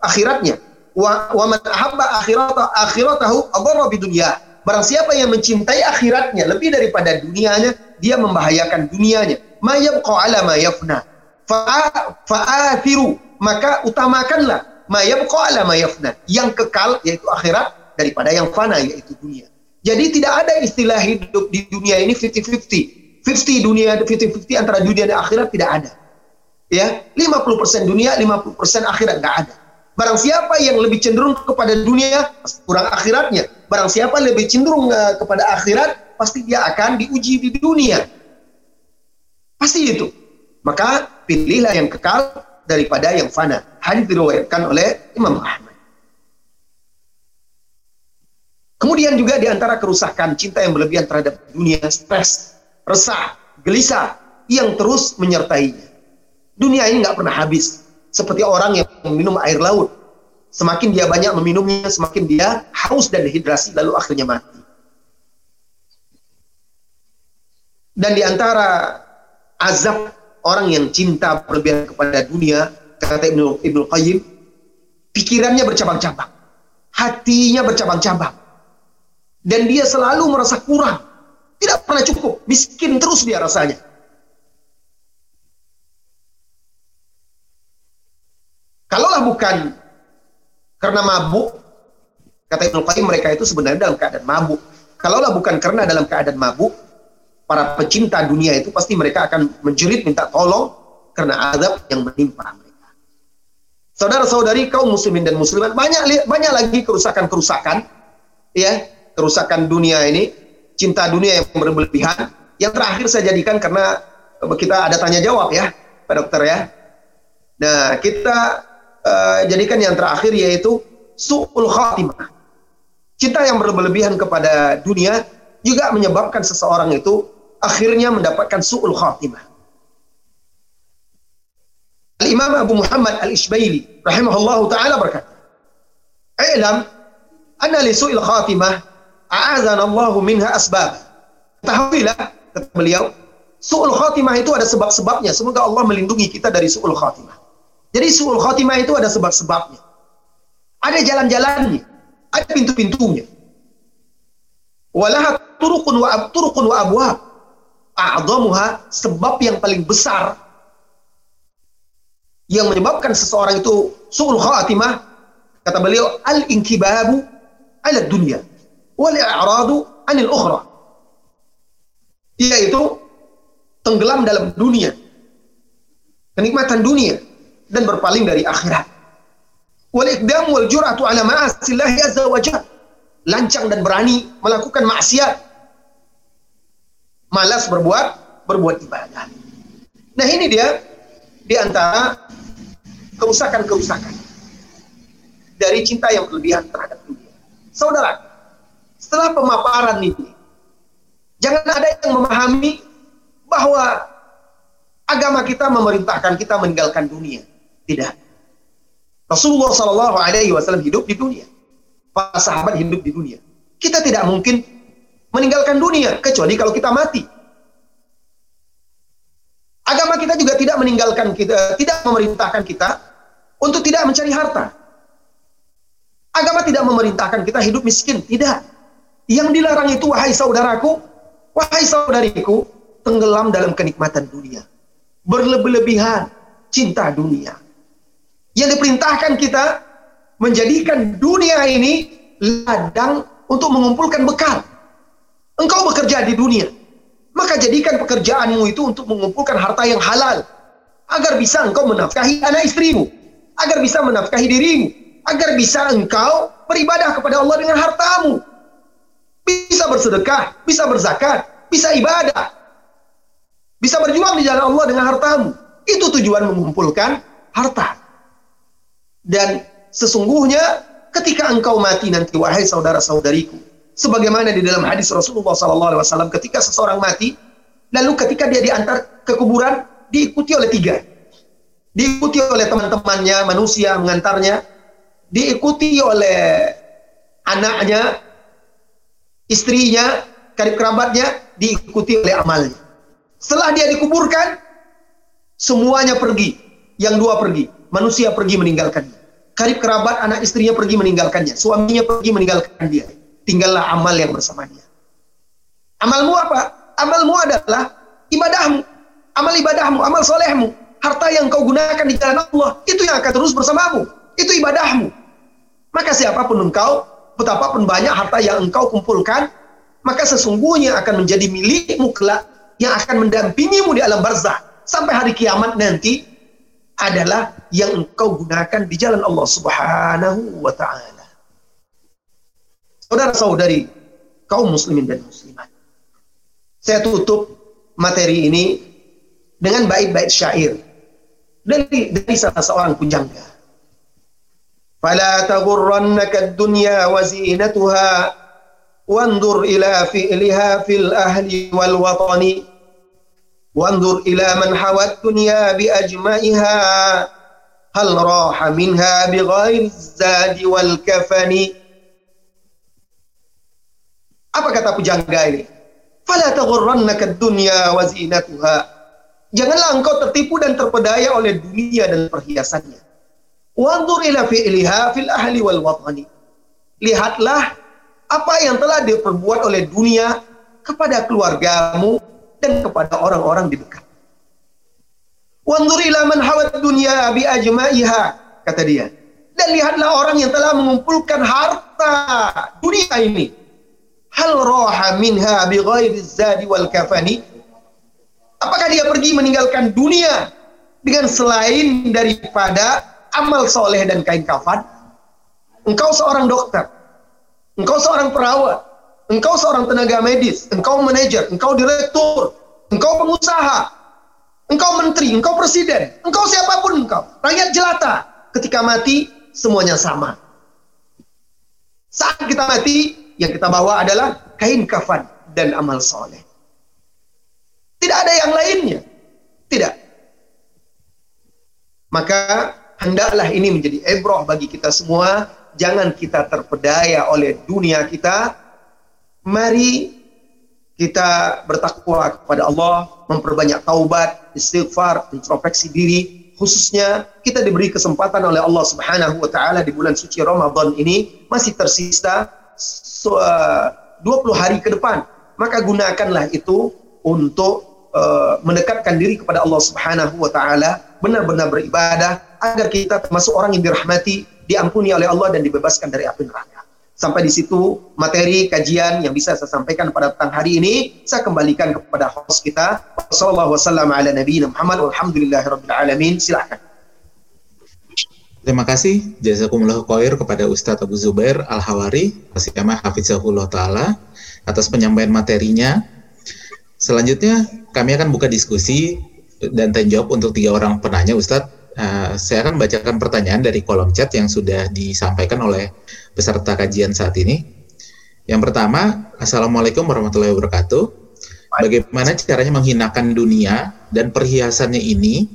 akhiratnya. Wa, wa man ahabba akhirata akhiratahu adarra bi dunya. Barang siapa yang mencintai akhiratnya lebih daripada dunianya, dia membahayakan dunianya. Ma yabqa ala ma yafna. Fa'athiru, maka utamakanlah ma yabqa ala ma yafna. Yang kekal yaitu akhirat daripada yang fana yaitu dunia. Jadi tidak ada istilah hidup di dunia ini 50-50. 50 dunia 50-50 antara dunia dan akhirat tidak ada. Ya, 50% dunia, 50% akhirat nggak ada. Barang siapa yang lebih cenderung kepada dunia, kurang akhiratnya. Barang siapa lebih cenderung uh, kepada akhirat, pasti dia akan diuji di dunia. Pasti itu. Maka pilihlah yang kekal daripada yang fana. Hadis diriwayatkan oleh Imam Ahmad. Kemudian juga di antara kerusakan cinta yang berlebihan terhadap dunia, stres, resah, gelisah yang terus menyertainya. Dunia ini nggak pernah habis. Seperti orang yang meminum air laut. Semakin dia banyak meminumnya, semakin dia haus dan dehidrasi, lalu akhirnya mati. Dan di antara azab orang yang cinta berlebihan kepada dunia, kata Ibnu Ibnu Qayyim, pikirannya bercabang-cabang, hatinya bercabang-cabang dan dia selalu merasa kurang. Tidak pernah cukup, miskin terus dia rasanya. Kalaulah bukan karena mabuk, kata Ibnu Qayyim mereka itu sebenarnya dalam keadaan mabuk. Kalaulah bukan karena dalam keadaan mabuk, para pecinta dunia itu pasti mereka akan menjerit minta tolong karena adab yang menimpa mereka. Saudara-saudari kaum muslimin dan muslimat banyak banyak lagi kerusakan-kerusakan ya kerusakan dunia ini, cinta dunia yang berlebihan. Yang terakhir saya jadikan karena kita ada tanya jawab ya, Pak Dokter ya. Nah, kita uh, jadikan yang terakhir yaitu su'ul khatimah. Cinta yang berlebihan kepada dunia juga menyebabkan seseorang itu akhirnya mendapatkan su'ul khatimah. Al-Imam Abu Muhammad Al-Ishbaili rahimahullahu taala berkata, "I'lam anna li su'il khatimah a'adzana Allahu minha asbab. Ketahuilah, kata beliau, su'ul khatimah itu ada sebab-sebabnya. Semoga Allah melindungi kita dari su'ul khatimah. Jadi su'ul khatimah itu ada sebab-sebabnya. Ada jalan-jalannya, ada pintu-pintunya. Walahat turukun wa turukun wa abwab. A'dhamuha sebab yang paling besar yang menyebabkan seseorang itu su'ul khatimah kata beliau al-inkibabu ala dunya wal i'radu anil ukhra. Yaitu tenggelam dalam dunia. Kenikmatan dunia dan berpaling dari akhirat. Wal ikdam wal jur'atu ala ma'asillahi azza wa lancang dan berani melakukan maksiat. Malas berbuat berbuat ibadah. Nah ini dia di antara kerusakan-kerusakan dari cinta yang berlebihan terhadap dunia. Saudara, setelah pemaparan ini, jangan ada yang memahami bahwa agama kita memerintahkan kita meninggalkan dunia. Tidak. Rasulullah Shallallahu Alaihi Wasallam hidup di dunia. Para sahabat hidup di dunia. Kita tidak mungkin meninggalkan dunia kecuali kalau kita mati. Agama kita juga tidak meninggalkan kita, tidak memerintahkan kita untuk tidak mencari harta. Agama tidak memerintahkan kita hidup miskin, tidak. Yang dilarang itu wahai saudaraku, wahai saudariku, tenggelam dalam kenikmatan dunia. Berlebih-lebihan cinta dunia. Yang diperintahkan kita menjadikan dunia ini ladang untuk mengumpulkan bekal. Engkau bekerja di dunia, maka jadikan pekerjaanmu itu untuk mengumpulkan harta yang halal agar bisa engkau menafkahi anak istrimu agar bisa menafkahi dirimu, agar bisa engkau beribadah kepada Allah dengan hartamu. Bisa bersedekah, bisa berzakat, bisa ibadah. Bisa berjuang di jalan Allah dengan hartamu. Itu tujuan mengumpulkan harta. Dan sesungguhnya ketika engkau mati nanti wahai saudara-saudariku, sebagaimana di dalam hadis Rasulullah SAW ketika seseorang mati, lalu ketika dia diantar ke kuburan diikuti oleh tiga diikuti oleh teman-temannya manusia mengantarnya, diikuti oleh anaknya, istrinya, karib kerabatnya, diikuti oleh amalnya. Setelah dia dikuburkan, semuanya pergi. Yang dua pergi, manusia pergi meninggalkannya. Karib kerabat anak istrinya pergi meninggalkannya, suaminya pergi meninggalkan dia. Tinggallah amal yang bersama dia. Amalmu apa? Amalmu adalah ibadahmu. Amal ibadahmu, amal solehmu harta yang kau gunakan di jalan Allah, itu yang akan terus bersamamu. Itu ibadahmu. Maka siapa pun engkau, betapapun banyak harta yang engkau kumpulkan, maka sesungguhnya akan menjadi milikmu kelak yang akan mendampingimu di alam barzah sampai hari kiamat nanti adalah yang engkau gunakan di jalan Allah Subhanahu wa taala. Saudara-saudari kaum muslimin dan muslimat. Saya tutup materi ini dengan bait-bait syair dari dari salah seorang pujangga. Wanzur ila fi'liha fil ahli wal watani wanzur ila man hawat dunya bi ajma'iha hal raha minha bi ghairi zadi wal kafani apa kata pujangga ini fala taghurrannaka ad-dunya wa zinatuha Janganlah engkau tertipu dan terpedaya oleh dunia dan perhiasannya. Wanzur ila fi'liha fil ahli wal watani. Lihatlah apa yang telah diperbuat oleh dunia kepada keluargamu dan kepada orang-orang di dekat. Wanzur ila man hawat dunya bi ajma'iha kata dia. Dan lihatlah orang yang telah mengumpulkan harta dunia ini. Hal roha minha bi ghairi zadi wal kafani Apakah dia pergi meninggalkan dunia dengan selain daripada amal soleh dan kain kafan? Engkau seorang dokter, engkau seorang perawat, engkau seorang tenaga medis, engkau manajer, engkau direktur, engkau pengusaha, engkau menteri, engkau presiden, engkau siapa pun engkau, rakyat jelata. Ketika mati, semuanya sama. Saat kita mati, yang kita bawa adalah kain kafan dan amal soleh. Tidak ada yang lainnya. Tidak. Maka hendaklah ini menjadi ebroh bagi kita semua. Jangan kita terpedaya oleh dunia kita. Mari kita bertakwa kepada Allah, memperbanyak taubat, istighfar, introspeksi diri, khususnya kita diberi kesempatan oleh Allah Subhanahu wa taala di bulan suci Ramadan ini masih tersisa 20 hari ke depan. Maka gunakanlah itu untuk uh, mendekatkan diri kepada Allah Subhanahu wa taala, benar-benar beribadah agar kita termasuk orang yang dirahmati, diampuni oleh Allah dan dibebaskan dari api neraka. Sampai di situ materi kajian yang bisa saya sampaikan pada petang hari ini saya kembalikan kepada host kita. Wassallallahu wasallam ala nabiyina Muhammad walhamdulillahirabbil alamin. Silakan. Terima kasih jazakumullah khair kepada Ustadz Abu Zubair Al-Hawari, Asyamah Hafizahullah Ta'ala atas penyampaian materinya. Selanjutnya kami akan buka diskusi dan tanya jawab untuk tiga orang penanya Ustadz Uh, saya akan bacakan pertanyaan dari kolom chat yang sudah disampaikan oleh peserta kajian saat ini. Yang pertama, Assalamualaikum warahmatullahi wabarakatuh. Bagaimana caranya menghinakan dunia dan perhiasannya ini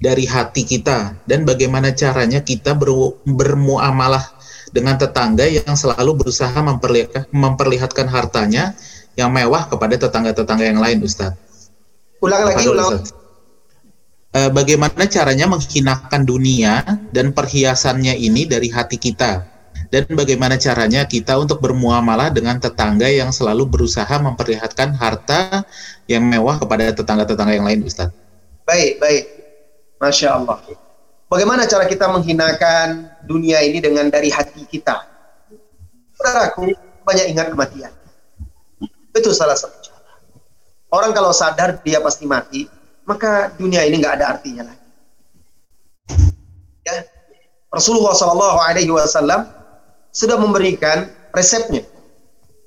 dari hati kita dan bagaimana caranya kita ber, bermuamalah dengan tetangga yang selalu berusaha memperlihatkan, memperlihatkan hartanya yang mewah kepada tetangga-tetangga yang lain, Ustadz. Ulang lagi, ulang. Ustadz uh, bagaimana caranya menghinakan dunia dan perhiasannya ini dari hati kita dan bagaimana caranya kita untuk bermuamalah dengan tetangga yang selalu berusaha memperlihatkan harta yang mewah kepada tetangga-tetangga yang lain Ustaz. Baik, baik. Masya Allah. Bagaimana cara kita menghinakan dunia ini dengan dari hati kita? Saudaraku, banyak ingat kematian. Itu salah satu cara. Orang kalau sadar dia pasti mati, maka dunia ini nggak ada artinya lagi. Ya, Rasulullah Shallallahu Alaihi Wasallam sudah memberikan resepnya.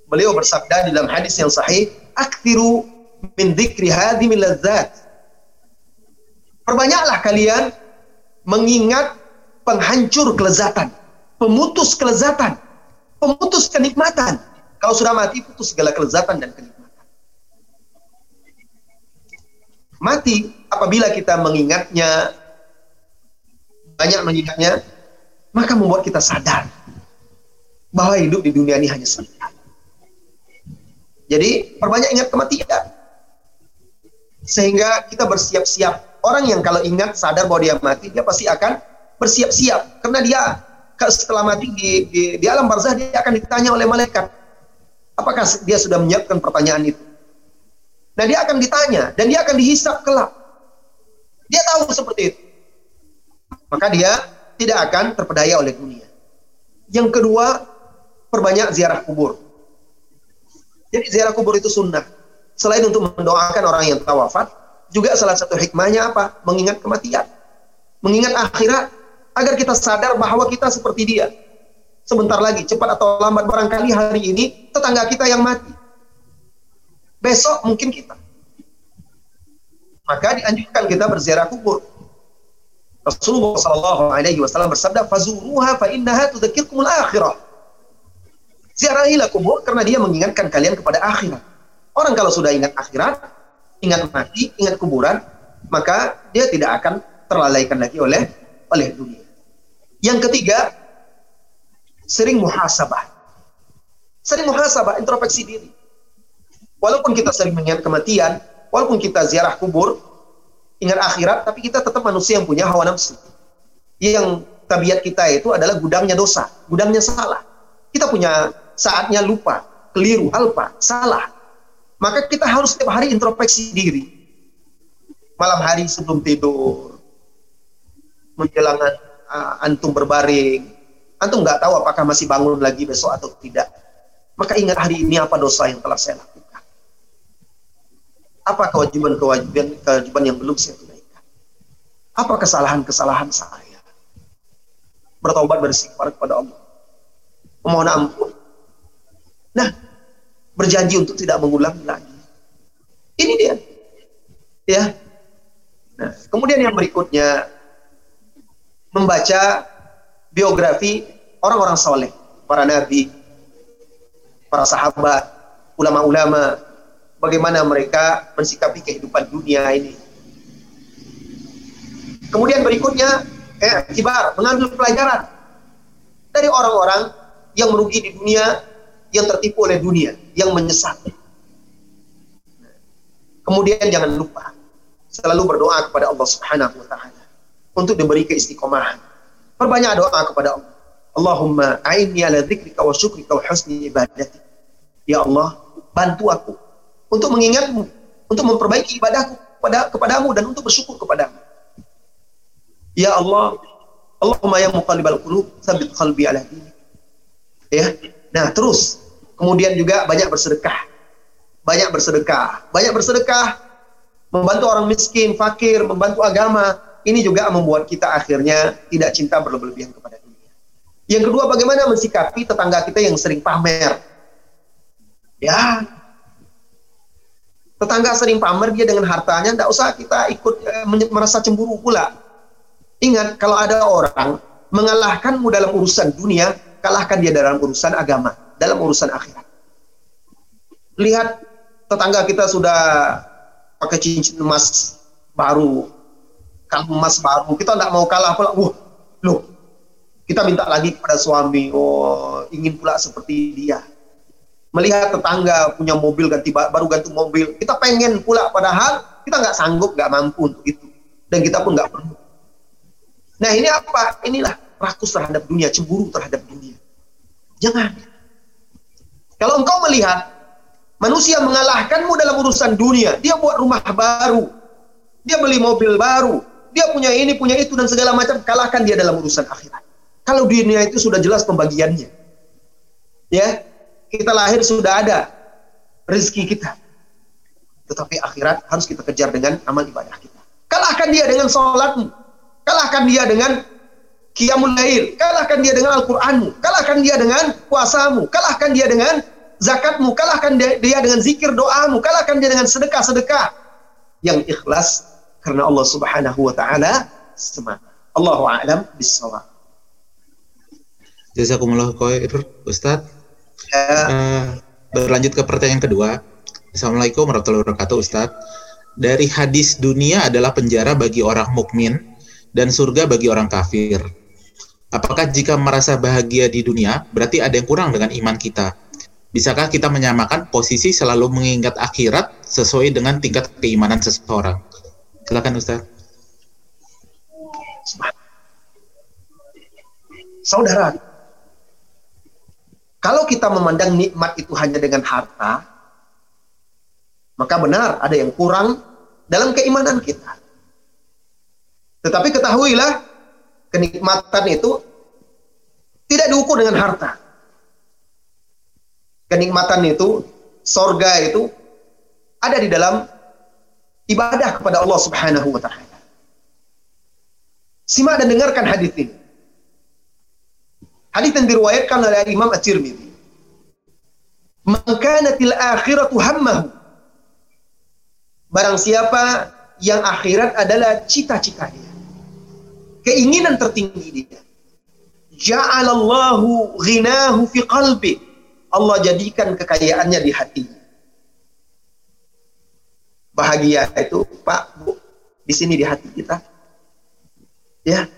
Beliau bersabda dalam hadis yang sahih, "Aktiru min dzikri hadhimil ladzat." Perbanyaklah kalian mengingat penghancur kelezatan, pemutus kelezatan, pemutus kenikmatan. Kalau sudah mati, putus segala kelezatan dan kenikmatan. Mati apabila kita mengingatnya banyak mengingatnya maka membuat kita sadar bahwa hidup di dunia ini hanya sebentar. Jadi perbanyak ingat kematian sehingga kita bersiap-siap. Orang yang kalau ingat sadar bahwa dia mati, dia pasti akan bersiap-siap karena dia setelah mati di, di, di alam barzah dia akan ditanya oleh malaikat apakah dia sudah menyiapkan pertanyaan itu Nah dia akan ditanya dan dia akan dihisap kelak. Dia tahu seperti itu. Maka dia tidak akan terpedaya oleh dunia. Yang kedua, perbanyak ziarah kubur. Jadi ziarah kubur itu sunnah. Selain untuk mendoakan orang yang telah wafat, juga salah satu hikmahnya apa? Mengingat kematian. Mengingat akhirat agar kita sadar bahwa kita seperti dia. Sebentar lagi, cepat atau lambat barangkali hari ini tetangga kita yang mati. Besok mungkin kita. Maka dianjurkan kita berziarah kubur. Rasulullah Shallallahu Alaihi Wasallam bersabda, "Fazuruha fa innaha tudzakirkumul akhirah." Ziarahilah kubur karena dia mengingatkan kalian kepada akhirat. Orang kalau sudah ingat akhirat, ingat mati, ingat kuburan, maka dia tidak akan terlalaikan lagi oleh oleh dunia. Yang ketiga, sering muhasabah. Sering muhasabah, introspeksi diri. Walaupun kita sering mengingat kematian, walaupun kita ziarah kubur, ingat akhirat, tapi kita tetap manusia yang punya hawa nafsu. Yang tabiat kita itu adalah gudangnya dosa, gudangnya salah. Kita punya saatnya lupa, keliru, alpa, salah. Maka kita harus setiap hari introspeksi diri. Malam hari sebelum tidur, menjelang uh, antum berbaring, antum nggak tahu apakah masih bangun lagi besok atau tidak. Maka ingat hari ini apa dosa yang telah saya lakukan. Apa kewajiban-kewajiban kewajiban yang belum saya tunaikan? Apa kesalahan-kesalahan saya? Bertobat beristighfar kepada Allah. Memohon ampun. Nah, berjanji untuk tidak mengulang lagi. Ini dia. Ya. Nah, kemudian yang berikutnya membaca biografi orang-orang soleh, para nabi, para sahabat, ulama-ulama, bagaimana mereka mensikapi kehidupan dunia ini. Kemudian berikutnya, eh, kibar, mengambil pelajaran dari orang-orang yang merugi di dunia, yang tertipu oleh dunia, yang menyesat. Kemudian jangan lupa selalu berdoa kepada Allah Subhanahu wa taala untuk diberi keistiqomahan. Perbanyak doa kepada Allah. Allahumma a'inni ala dzikrika wa syukrika wa husni ibadati. Ya Allah, bantu aku untuk mengingatmu, untuk memperbaiki ibadahku kepada kepadamu dan untuk bersyukur kepadamu. Ya Allah, Allahumma ya muqallibal qulub, tsabbit qalbi ala dinik. Ya. Nah, terus kemudian juga banyak bersedekah. Banyak bersedekah. Banyak bersedekah membantu orang miskin, fakir, membantu agama. Ini juga membuat kita akhirnya tidak cinta berlebihan kepada dunia. Yang kedua, bagaimana mensikapi tetangga kita yang sering pamer. Ya, tetangga sering pamer dia dengan hartanya, tidak usah kita ikut eh, merasa cemburu pula. Ingat, kalau ada orang mengalahkanmu dalam urusan dunia, kalahkan dia dalam urusan agama, dalam urusan akhirat. Lihat tetangga kita sudah pakai cincin emas baru, kalung emas baru, kita tidak mau kalah pula. Wah, loh, kita minta lagi kepada suami, oh ingin pula seperti dia. Melihat tetangga punya mobil ganti baru ganti mobil, kita pengen pula padahal kita nggak sanggup, nggak mampu untuk itu, dan kita pun nggak perlu. Nah ini apa? Inilah rakus terhadap dunia, cemburu terhadap dunia. Jangan. Kalau engkau melihat manusia mengalahkanmu dalam urusan dunia, dia buat rumah baru, dia beli mobil baru, dia punya ini, punya itu dan segala macam, kalahkan dia dalam urusan akhirat. Kalau dunia itu sudah jelas pembagiannya. Ya, kita lahir sudah ada rezeki kita. Tetapi akhirat harus kita kejar dengan amal ibadah kita. Kalahkan dia dengan sholatmu. Kalahkan dia dengan Qiyamul Lail, kalahkan dia dengan Al-Qur'anmu, kalahkan dia dengan puasamu, kalahkan dia dengan zakatmu, kalahkan dia, dengan zikir doamu, kalahkan dia dengan sedekah-sedekah yang ikhlas karena Allah Subhanahu wa taala semata. Allahu a'lam bissawab. Jazakumullah khair Ustaz. Berlanjut ke pertanyaan kedua. Assalamualaikum warahmatullahi wabarakatuh Ustaz. Dari hadis dunia adalah penjara bagi orang mukmin dan surga bagi orang kafir. Apakah jika merasa bahagia di dunia, berarti ada yang kurang dengan iman kita? Bisakah kita menyamakan posisi selalu mengingat akhirat sesuai dengan tingkat keimanan seseorang? Silakan Ustaz. Saudara, kalau kita memandang nikmat itu hanya dengan harta, maka benar ada yang kurang dalam keimanan kita. Tetapi ketahuilah kenikmatan itu tidak diukur dengan harta. Kenikmatan itu, sorga itu ada di dalam ibadah kepada Allah Subhanahu wa taala. Simak dan dengarkan hadis ini. Hadis yang diriwayatkan oleh Imam At-Tirmidzi. Man kanatil akhiratu hammahu. Barang siapa yang akhirat adalah cita-cita dia keinginan tertinggi dia. Ja'alallahu ghinahu fi qalbi. Allah jadikan kekayaannya di hatinya. Bahagia itu, Pak, Bu, di sini di hati kita. Ya.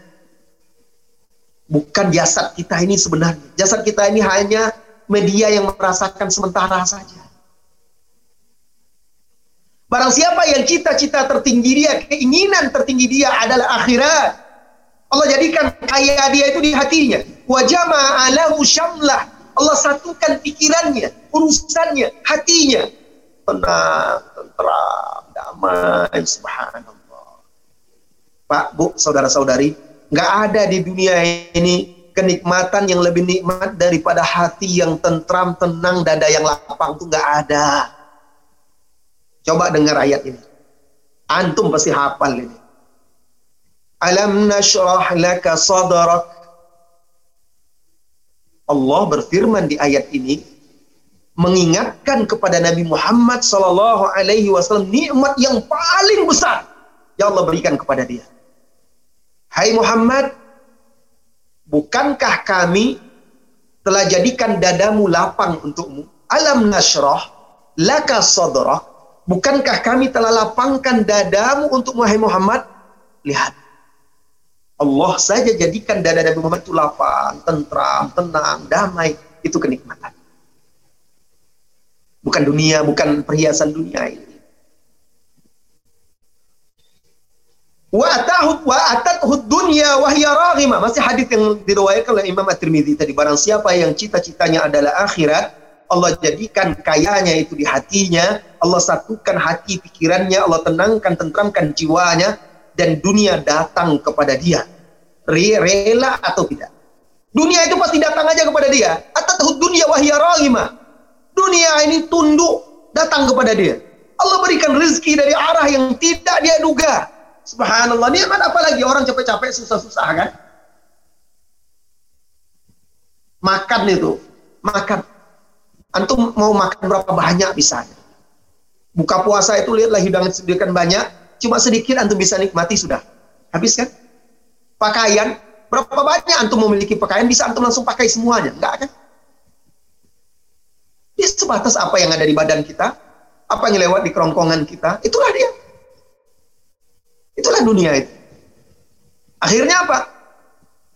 Bukan jasad kita ini sebenarnya. Jasad kita ini hanya media yang merasakan sementara saja. Barang siapa yang cita-cita tertinggi dia, keinginan tertinggi dia adalah akhirat. Allah jadikan kaya dia itu di hatinya. Wajama alahu syamlah. Allah satukan pikirannya, urusannya, hatinya. Tenang, tentram, damai, subhanallah. Pak, Bu, saudara-saudari, nggak ada di dunia ini kenikmatan yang lebih nikmat daripada hati yang tentram, tenang, dada yang lapang itu nggak ada. Coba dengar ayat ini. Antum pasti hafal ini. Alam nashrah laka sadrak. Allah berfirman di ayat ini mengingatkan kepada Nabi Muhammad sallallahu alaihi wasallam nikmat yang paling besar yang Allah berikan kepada dia. Hai Muhammad, bukankah kami telah jadikan dadamu lapang untukmu? Alam nashrah laka sadrak. Bukankah kami telah lapangkan dadamu untuk Muhammad? Lihat, Allah saja jadikan dada Nabi Muhammad itu lapang, tentram, tenang, damai. Itu kenikmatan. Bukan dunia, bukan perhiasan dunia ini. Wa atahud wa atathud dunya wa hiya raghima. Masih hadis yang diriwayatkan oleh Imam At-Tirmidzi tadi barang siapa yang cita-citanya adalah akhirat, Allah jadikan kayanya itu di hatinya, Allah satukan hati pikirannya, Allah tenangkan, tentramkan jiwanya dan dunia datang kepada dia. Rela atau tidak. Dunia itu pasti datang aja kepada dia. Atathud dunya wa hiya raghima. Dunia ini tunduk datang kepada dia. Allah berikan rezeki dari arah yang tidak dia duga. Subhanallah. Nikmat apalagi orang capek-capek susah-susah kan? Makan itu, makan. Antum mau makan berapa banyak bisa? Buka puasa itu lihatlah hidangan sediakan banyak, cuma sedikit antum bisa nikmati sudah. Habis kan? Pakaian, berapa banyak antum memiliki pakaian bisa antum langsung pakai semuanya? Enggak kan? Dia sebatas apa yang ada di badan kita, apa yang lewat di kerongkongan kita, itulah dia. Itulah dunia itu. Akhirnya apa?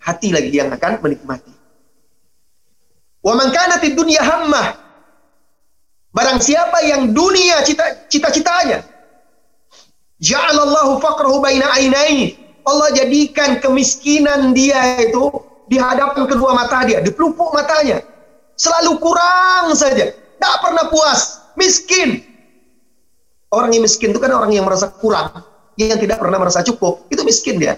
Hati lagi yang akan menikmati. Wa man kanatid dunya hammah. Barang siapa yang dunia cita-citanya. Ja'alallahu faqrahu baina ainaihi. Allah jadikan kemiskinan dia itu di hadapan kedua mata dia, di pelupuk matanya. Selalu kurang saja, tak pernah puas, miskin. Orang yang miskin itu kan orang yang merasa kurang, yang tidak pernah merasa cukup, itu miskin dia.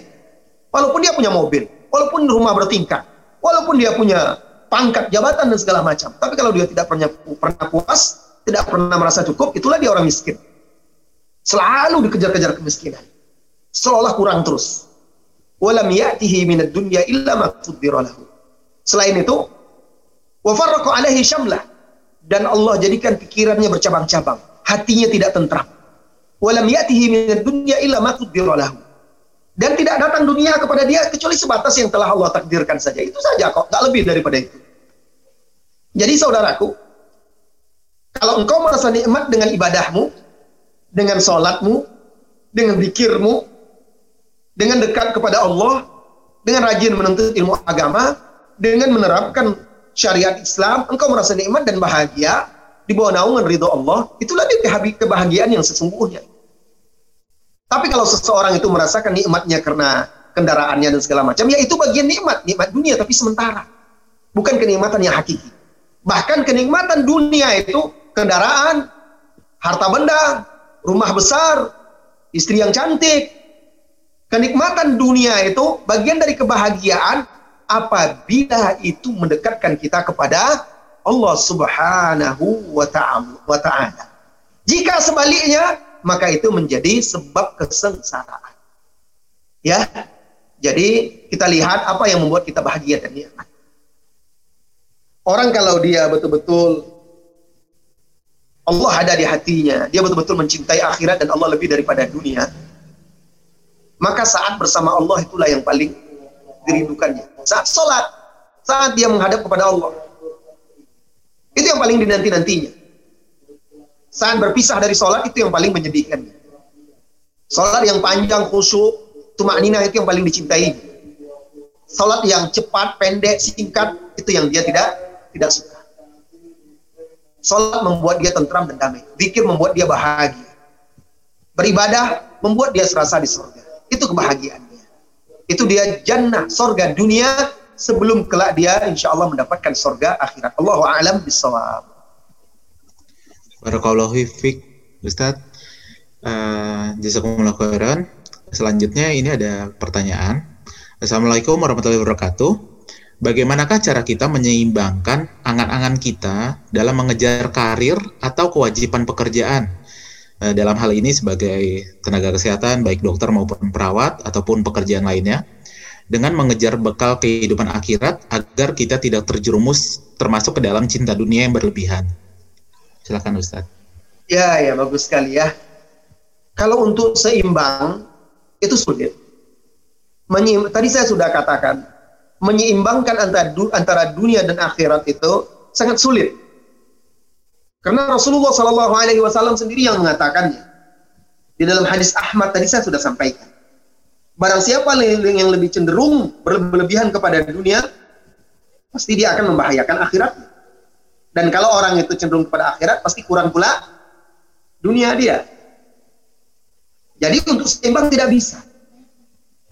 Walaupun dia punya mobil, walaupun rumah bertingkat, walaupun dia punya pangkat, jabatan dan segala macam. Tapi kalau dia tidak pernah pernah puas, tidak pernah merasa cukup, itulah dia orang miskin. Selalu dikejar-kejar kemiskinan. Seolah kurang terus. Walam ya'tihi minad dunya illa ma. Selain itu, wa farraqa alaihi syamlah dan Allah jadikan pikirannya bercabang-cabang hatinya tidak tentram. Walam yatihi minad dunya illa ma lahu. Dan tidak datang dunia kepada dia kecuali sebatas yang telah Allah takdirkan saja. Itu saja kok, tak lebih daripada itu. Jadi saudaraku, kalau engkau merasa nikmat dengan ibadahmu, dengan sholatmu, dengan zikirmu, dengan dekat kepada Allah, dengan rajin menuntut ilmu agama, dengan menerapkan syariat Islam, engkau merasa nikmat dan bahagia, di bawah naungan ridho Allah, itulah dia kebahagiaan yang sesungguhnya. Tapi kalau seseorang itu merasakan nikmatnya karena kendaraannya dan segala macam, ya itu bagian nikmat, nikmat dunia tapi sementara. Bukan kenikmatan yang hakiki. Bahkan kenikmatan dunia itu kendaraan, harta benda, rumah besar, istri yang cantik. Kenikmatan dunia itu bagian dari kebahagiaan apabila itu mendekatkan kita kepada Allah Subhanahu wa taala. Jika sebaliknya, maka itu menjadi sebab kesengsaraan. Ya. Jadi kita lihat apa yang membuat kita bahagia dan nikmat. Orang kalau dia betul-betul Allah ada di hatinya, dia betul-betul mencintai akhirat dan Allah lebih daripada dunia, maka saat bersama Allah itulah yang paling dirindukannya. Saat sholat, saat dia menghadap kepada Allah, itu yang paling dinanti-nantinya. Saat berpisah dari sholat itu yang paling menyedihkan. Sholat yang panjang, khusyuk, tumak nina itu yang paling dicintai. Sholat yang cepat, pendek, singkat, itu yang dia tidak tidak suka. Sholat membuat dia tentram dan damai. Zikir membuat dia bahagia. Beribadah membuat dia serasa di surga. Itu kebahagiaannya. Itu dia jannah, surga dunia sebelum kelak dia insya Allah mendapatkan surga akhirat. Allahu a'lam bisawab. Barakallahu fiik, Ustaz. Uh, Jazakumullah khairan. Selanjutnya ini ada pertanyaan. Assalamualaikum warahmatullahi wabarakatuh. Bagaimanakah cara kita menyeimbangkan angan-angan kita dalam mengejar karir atau kewajiban pekerjaan? Uh, dalam hal ini sebagai tenaga kesehatan, baik dokter maupun perawat ataupun pekerjaan lainnya dengan mengejar bekal kehidupan akhirat agar kita tidak terjerumus termasuk ke dalam cinta dunia yang berlebihan. Silakan Ustaz. Ya, ya bagus sekali ya. Kalau untuk seimbang itu sulit. Menyeim, tadi saya sudah katakan menyeimbangkan antara antara dunia dan akhirat itu sangat sulit. Karena Rasulullah Shallallahu Alaihi Wasallam sendiri yang mengatakannya di dalam hadis Ahmad tadi saya sudah sampaikan. Barang siapa yang lebih cenderung berlebihan kepada dunia, pasti dia akan membahayakan akhirat. Dan kalau orang itu cenderung kepada akhirat, pasti kurang pula dunia dia. Jadi untuk seimbang tidak bisa.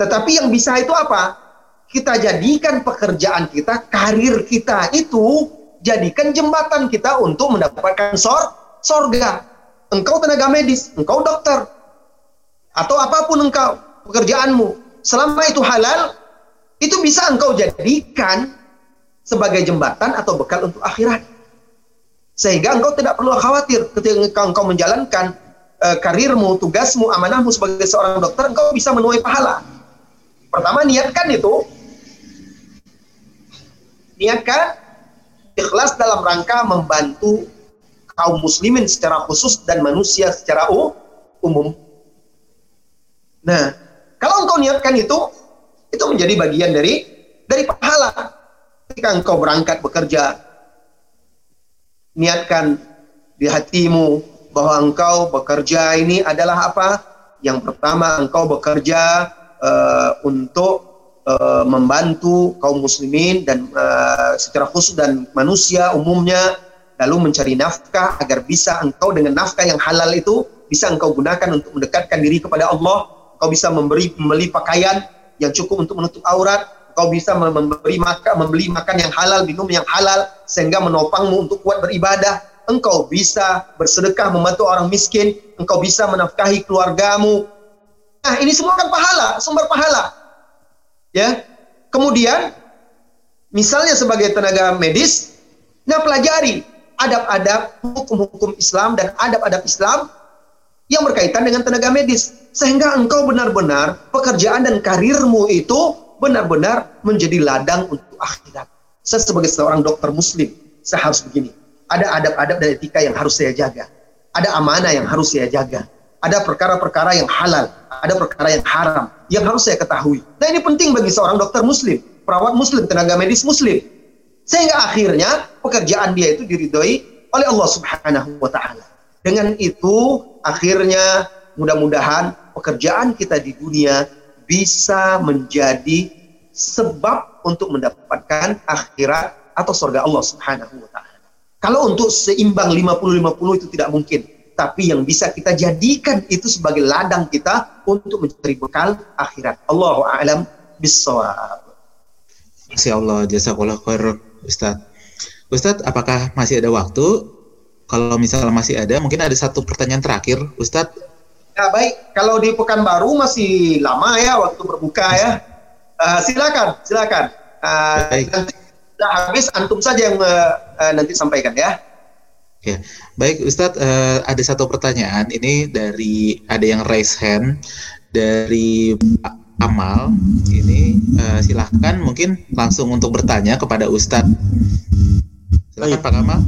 Tetapi yang bisa itu apa? Kita jadikan pekerjaan kita, karir kita itu jadikan jembatan kita untuk mendapatkan sor sorga. Engkau tenaga medis, engkau dokter, atau apa pun engkau pekerjaanmu, selama itu halal, itu bisa engkau jadikan sebagai jembatan atau bekal untuk akhirat. Sehingga engkau tidak perlu khawatir ketika engkau menjalankan uh, karirmu, tugasmu, amanahmu sebagai seorang dokter, engkau bisa menuai pahala. Pertama niatkan itu, niatkan ikhlas dalam rangka membantu kaum muslimin secara khusus dan manusia secara umum. Nah, kalau engkau niatkan itu, itu menjadi bagian dari dari pahala. Ketika engkau berangkat bekerja, niatkan di hatimu bahwa engkau bekerja ini adalah apa? Yang pertama engkau bekerja uh, untuk uh, membantu kaum muslimin dan uh, secara khusus dan manusia umumnya lalu mencari nafkah agar bisa engkau dengan nafkah yang halal itu bisa engkau gunakan untuk mendekatkan diri kepada Allah. Engkau bisa memberi membeli pakaian yang cukup untuk menutup aurat, kau bisa memberi makan, membeli makan yang halal, minum yang halal, sehingga menopangmu untuk kuat beribadah. Engkau bisa bersedekah membantu orang miskin, engkau bisa menafkahi keluargamu. Nah, ini semua kan pahala, sumber pahala. Ya. Kemudian, misalnya sebagai tenaga medis, nah pelajari adab-adab hukum-hukum Islam dan adab-adab Islam yang berkaitan dengan tenaga medis sehingga engkau benar-benar pekerjaan dan karirmu itu benar-benar menjadi ladang untuk akhirat. Saya sebagai seorang dokter muslim, saya harus begini. Ada adab-adab dan etika yang harus saya jaga. Ada amanah yang harus saya jaga. Ada perkara-perkara yang halal, ada perkara yang haram yang harus saya ketahui. Nah ini penting bagi seorang dokter muslim, perawat muslim, tenaga medis muslim. Sehingga akhirnya pekerjaan dia itu diridhoi oleh Allah Subhanahu wa taala. Dengan itu akhirnya mudah-mudahan pekerjaan kita di dunia bisa menjadi sebab untuk mendapatkan akhirat atau surga Allah Subhanahu wa taala. Kalau untuk seimbang 50-50 itu tidak mungkin, tapi yang bisa kita jadikan itu sebagai ladang kita untuk mencari bekal akhirat. Allahu a'lam bissawab. Masya Allah, jazakallah khair Ustaz. Ustaz, apakah masih ada waktu? Kalau misalnya masih ada, mungkin ada satu pertanyaan terakhir, Ustadz Ya baik, kalau di Pekanbaru masih lama ya waktu berbuka ya. Uh, silakan, silakan. Uh, baik. Nanti sudah habis, antum saja yang uh, uh, nanti sampaikan ya. Ya, baik Ustadz, uh, ada satu pertanyaan ini dari ada yang raise hand dari Amal. Ini uh, silahkan mungkin langsung untuk bertanya kepada Ustadz. Silakan Pak Amal.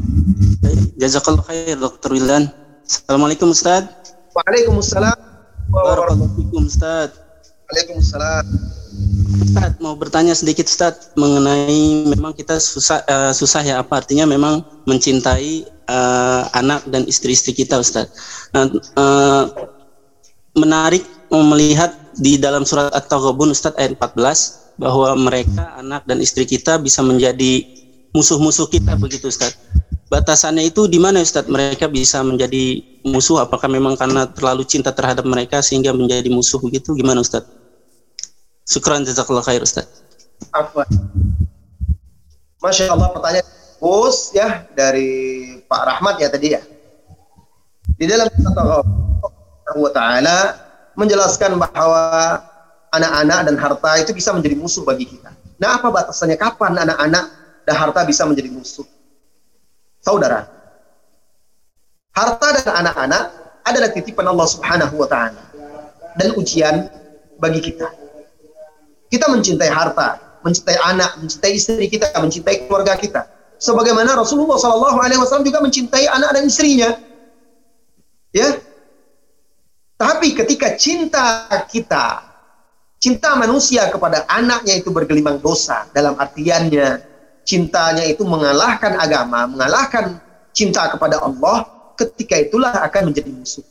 Jazakallah khair Dr. Wilan. Assalamualaikum Ustadz. Waalaikumsalam. Waalaikumsalam Ustaz. Waalaikumsalam. Ustaz mau bertanya sedikit Ustaz mengenai memang kita susah uh, susah ya apa artinya memang mencintai uh, anak dan istri-istri kita Ustaz. Uh, uh, menarik melihat di dalam surat At-Taghabun Ustaz ayat 14 bahwa mereka anak dan istri kita bisa menjadi musuh-musuh kita begitu Ustaz batasannya itu di mana Ustadz? Mereka bisa menjadi musuh? Apakah memang karena terlalu cinta terhadap mereka sehingga menjadi musuh begitu? Gimana Ustadz? Syukran jazakallah khair Ustadz. Apa? Masya Allah pertanyaan bos ya dari Pak Rahmat ya tadi ya. Di dalam Allah Taala menjelaskan bahwa anak-anak dan harta itu bisa menjadi musuh bagi kita. Nah, apa batasannya? Kapan anak-anak dan harta bisa menjadi musuh? Saudara, harta dan anak-anak adalah titipan Allah Subhanahu wa taala dan ujian bagi kita. Kita mencintai harta, mencintai anak, mencintai istri kita, mencintai keluarga kita. Sebagaimana Rasulullah Shallallahu Alaihi Wasallam juga mencintai anak dan istrinya. Ya. Tapi ketika cinta kita, cinta manusia kepada anaknya itu bergelimang dosa dalam artiannya cintanya itu mengalahkan agama, mengalahkan cinta kepada Allah, ketika itulah akan menjadi musuh.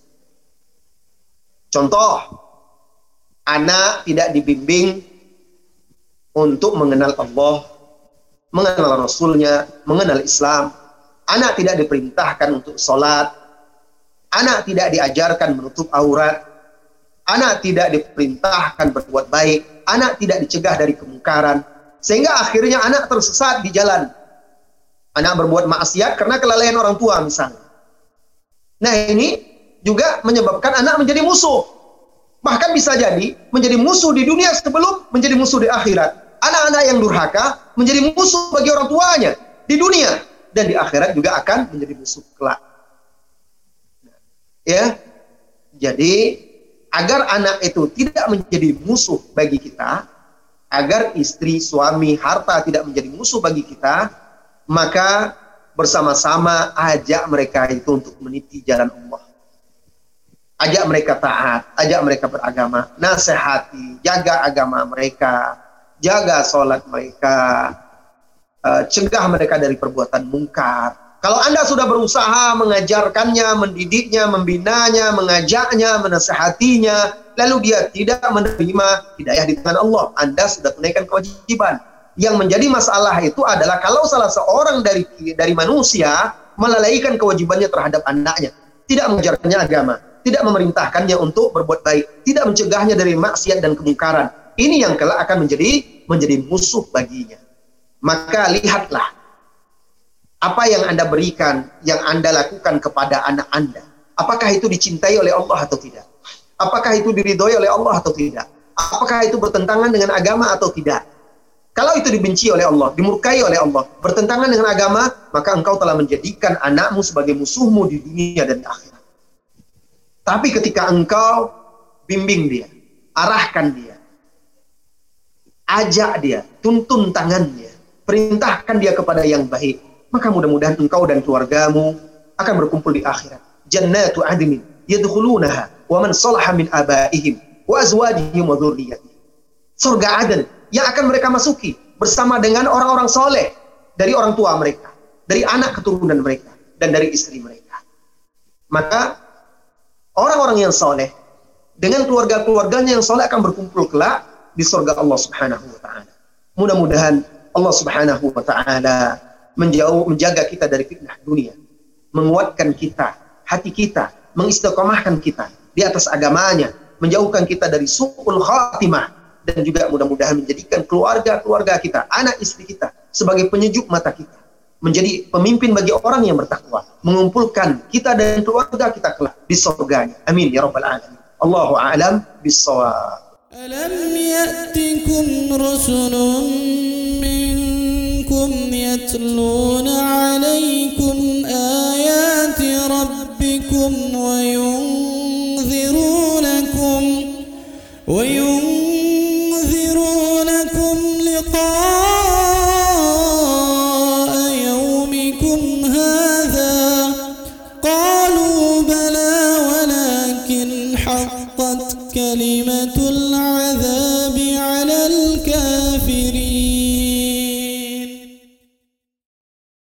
Contoh, anak tidak dibimbing untuk mengenal Allah, mengenal Rasulnya, mengenal Islam. Anak tidak diperintahkan untuk sholat. Anak tidak diajarkan menutup aurat. anak tidak diperintahkan berbuat baik, anak tidak dicegah dari kemungkaran, sehingga akhirnya anak tersesat di jalan. Anak berbuat maksiat karena kelalaian orang tua misalnya. Nah ini juga menyebabkan anak menjadi musuh. Bahkan bisa jadi menjadi musuh di dunia sebelum menjadi musuh di akhirat. Anak-anak yang durhaka menjadi musuh bagi orang tuanya di dunia dan di akhirat juga akan menjadi musuh kelak. Ya. Jadi agar anak itu tidak menjadi musuh bagi kita, agar istri, suami, harta tidak menjadi musuh bagi kita, maka bersama-sama ajak mereka itu untuk meniti jalan Allah. Ajak mereka taat, ajak mereka beragama, nasihati, jaga agama mereka, jaga sholat mereka, uh, cegah mereka dari perbuatan mungkar. Kalau Anda sudah berusaha mengajarkannya, mendidiknya, membinanya, mengajaknya, menasehatinya, lalu dia tidak menerima hidayah di tangan Allah, Anda sudah tunaikan kewajiban yang menjadi masalah itu adalah kalau salah seorang dari dari manusia melalaikan kewajibannya terhadap anaknya, tidak mengajarkannya agama, tidak memerintahkannya untuk berbuat baik, tidak mencegahnya dari maksiat dan kemungkaran. Ini yang kelak akan menjadi menjadi musuh baginya. Maka lihatlah apa yang Anda berikan, yang Anda lakukan kepada anak Anda. Apakah itu dicintai oleh Allah atau tidak? Apakah itu diridhoi oleh Allah atau tidak? Apakah itu bertentangan dengan agama atau tidak? Kalau itu dibenci oleh Allah, dimurkai oleh Allah, bertentangan dengan agama, maka engkau telah menjadikan anakmu sebagai musuhmu di dunia dan di akhirat. Tapi ketika engkau bimbing dia, arahkan dia, ajak dia, tuntun tangannya, perintahkan dia kepada yang baik, maka mudah-mudahan engkau dan keluargamu akan berkumpul di akhirat. Jannatu adnin yadkhulunaha wa man salaha min abaihim wa azwajihim wa dhurriyyatihim. Surga Aden yang akan mereka masuki bersama dengan orang-orang soleh dari orang tua mereka, dari anak keturunan mereka, dan dari istri mereka. Maka orang-orang yang soleh dengan keluarga-keluarganya yang soleh akan berkumpul kelak di surga Allah Subhanahu wa taala. Mudah-mudahan Allah Subhanahu wa taala menjauh menjaga kita dari fitnah dunia, menguatkan kita, hati kita, mengistiqomahkan kita di atas agamanya, menjauhkan kita dari su'ul khatimah dan juga mudah-mudahan menjadikan keluarga-keluarga kita, anak istri kita sebagai penyejuk mata kita, menjadi pemimpin bagi orang yang bertakwa, mengumpulkan kita dan keluarga kita kelak di surganya. Amin ya rabbal alamin. Allahu a'lam bissawab. ألم يأتكم رسل منكم يتلون عليكم آيات ربكم وينذرونكم وينذرونكم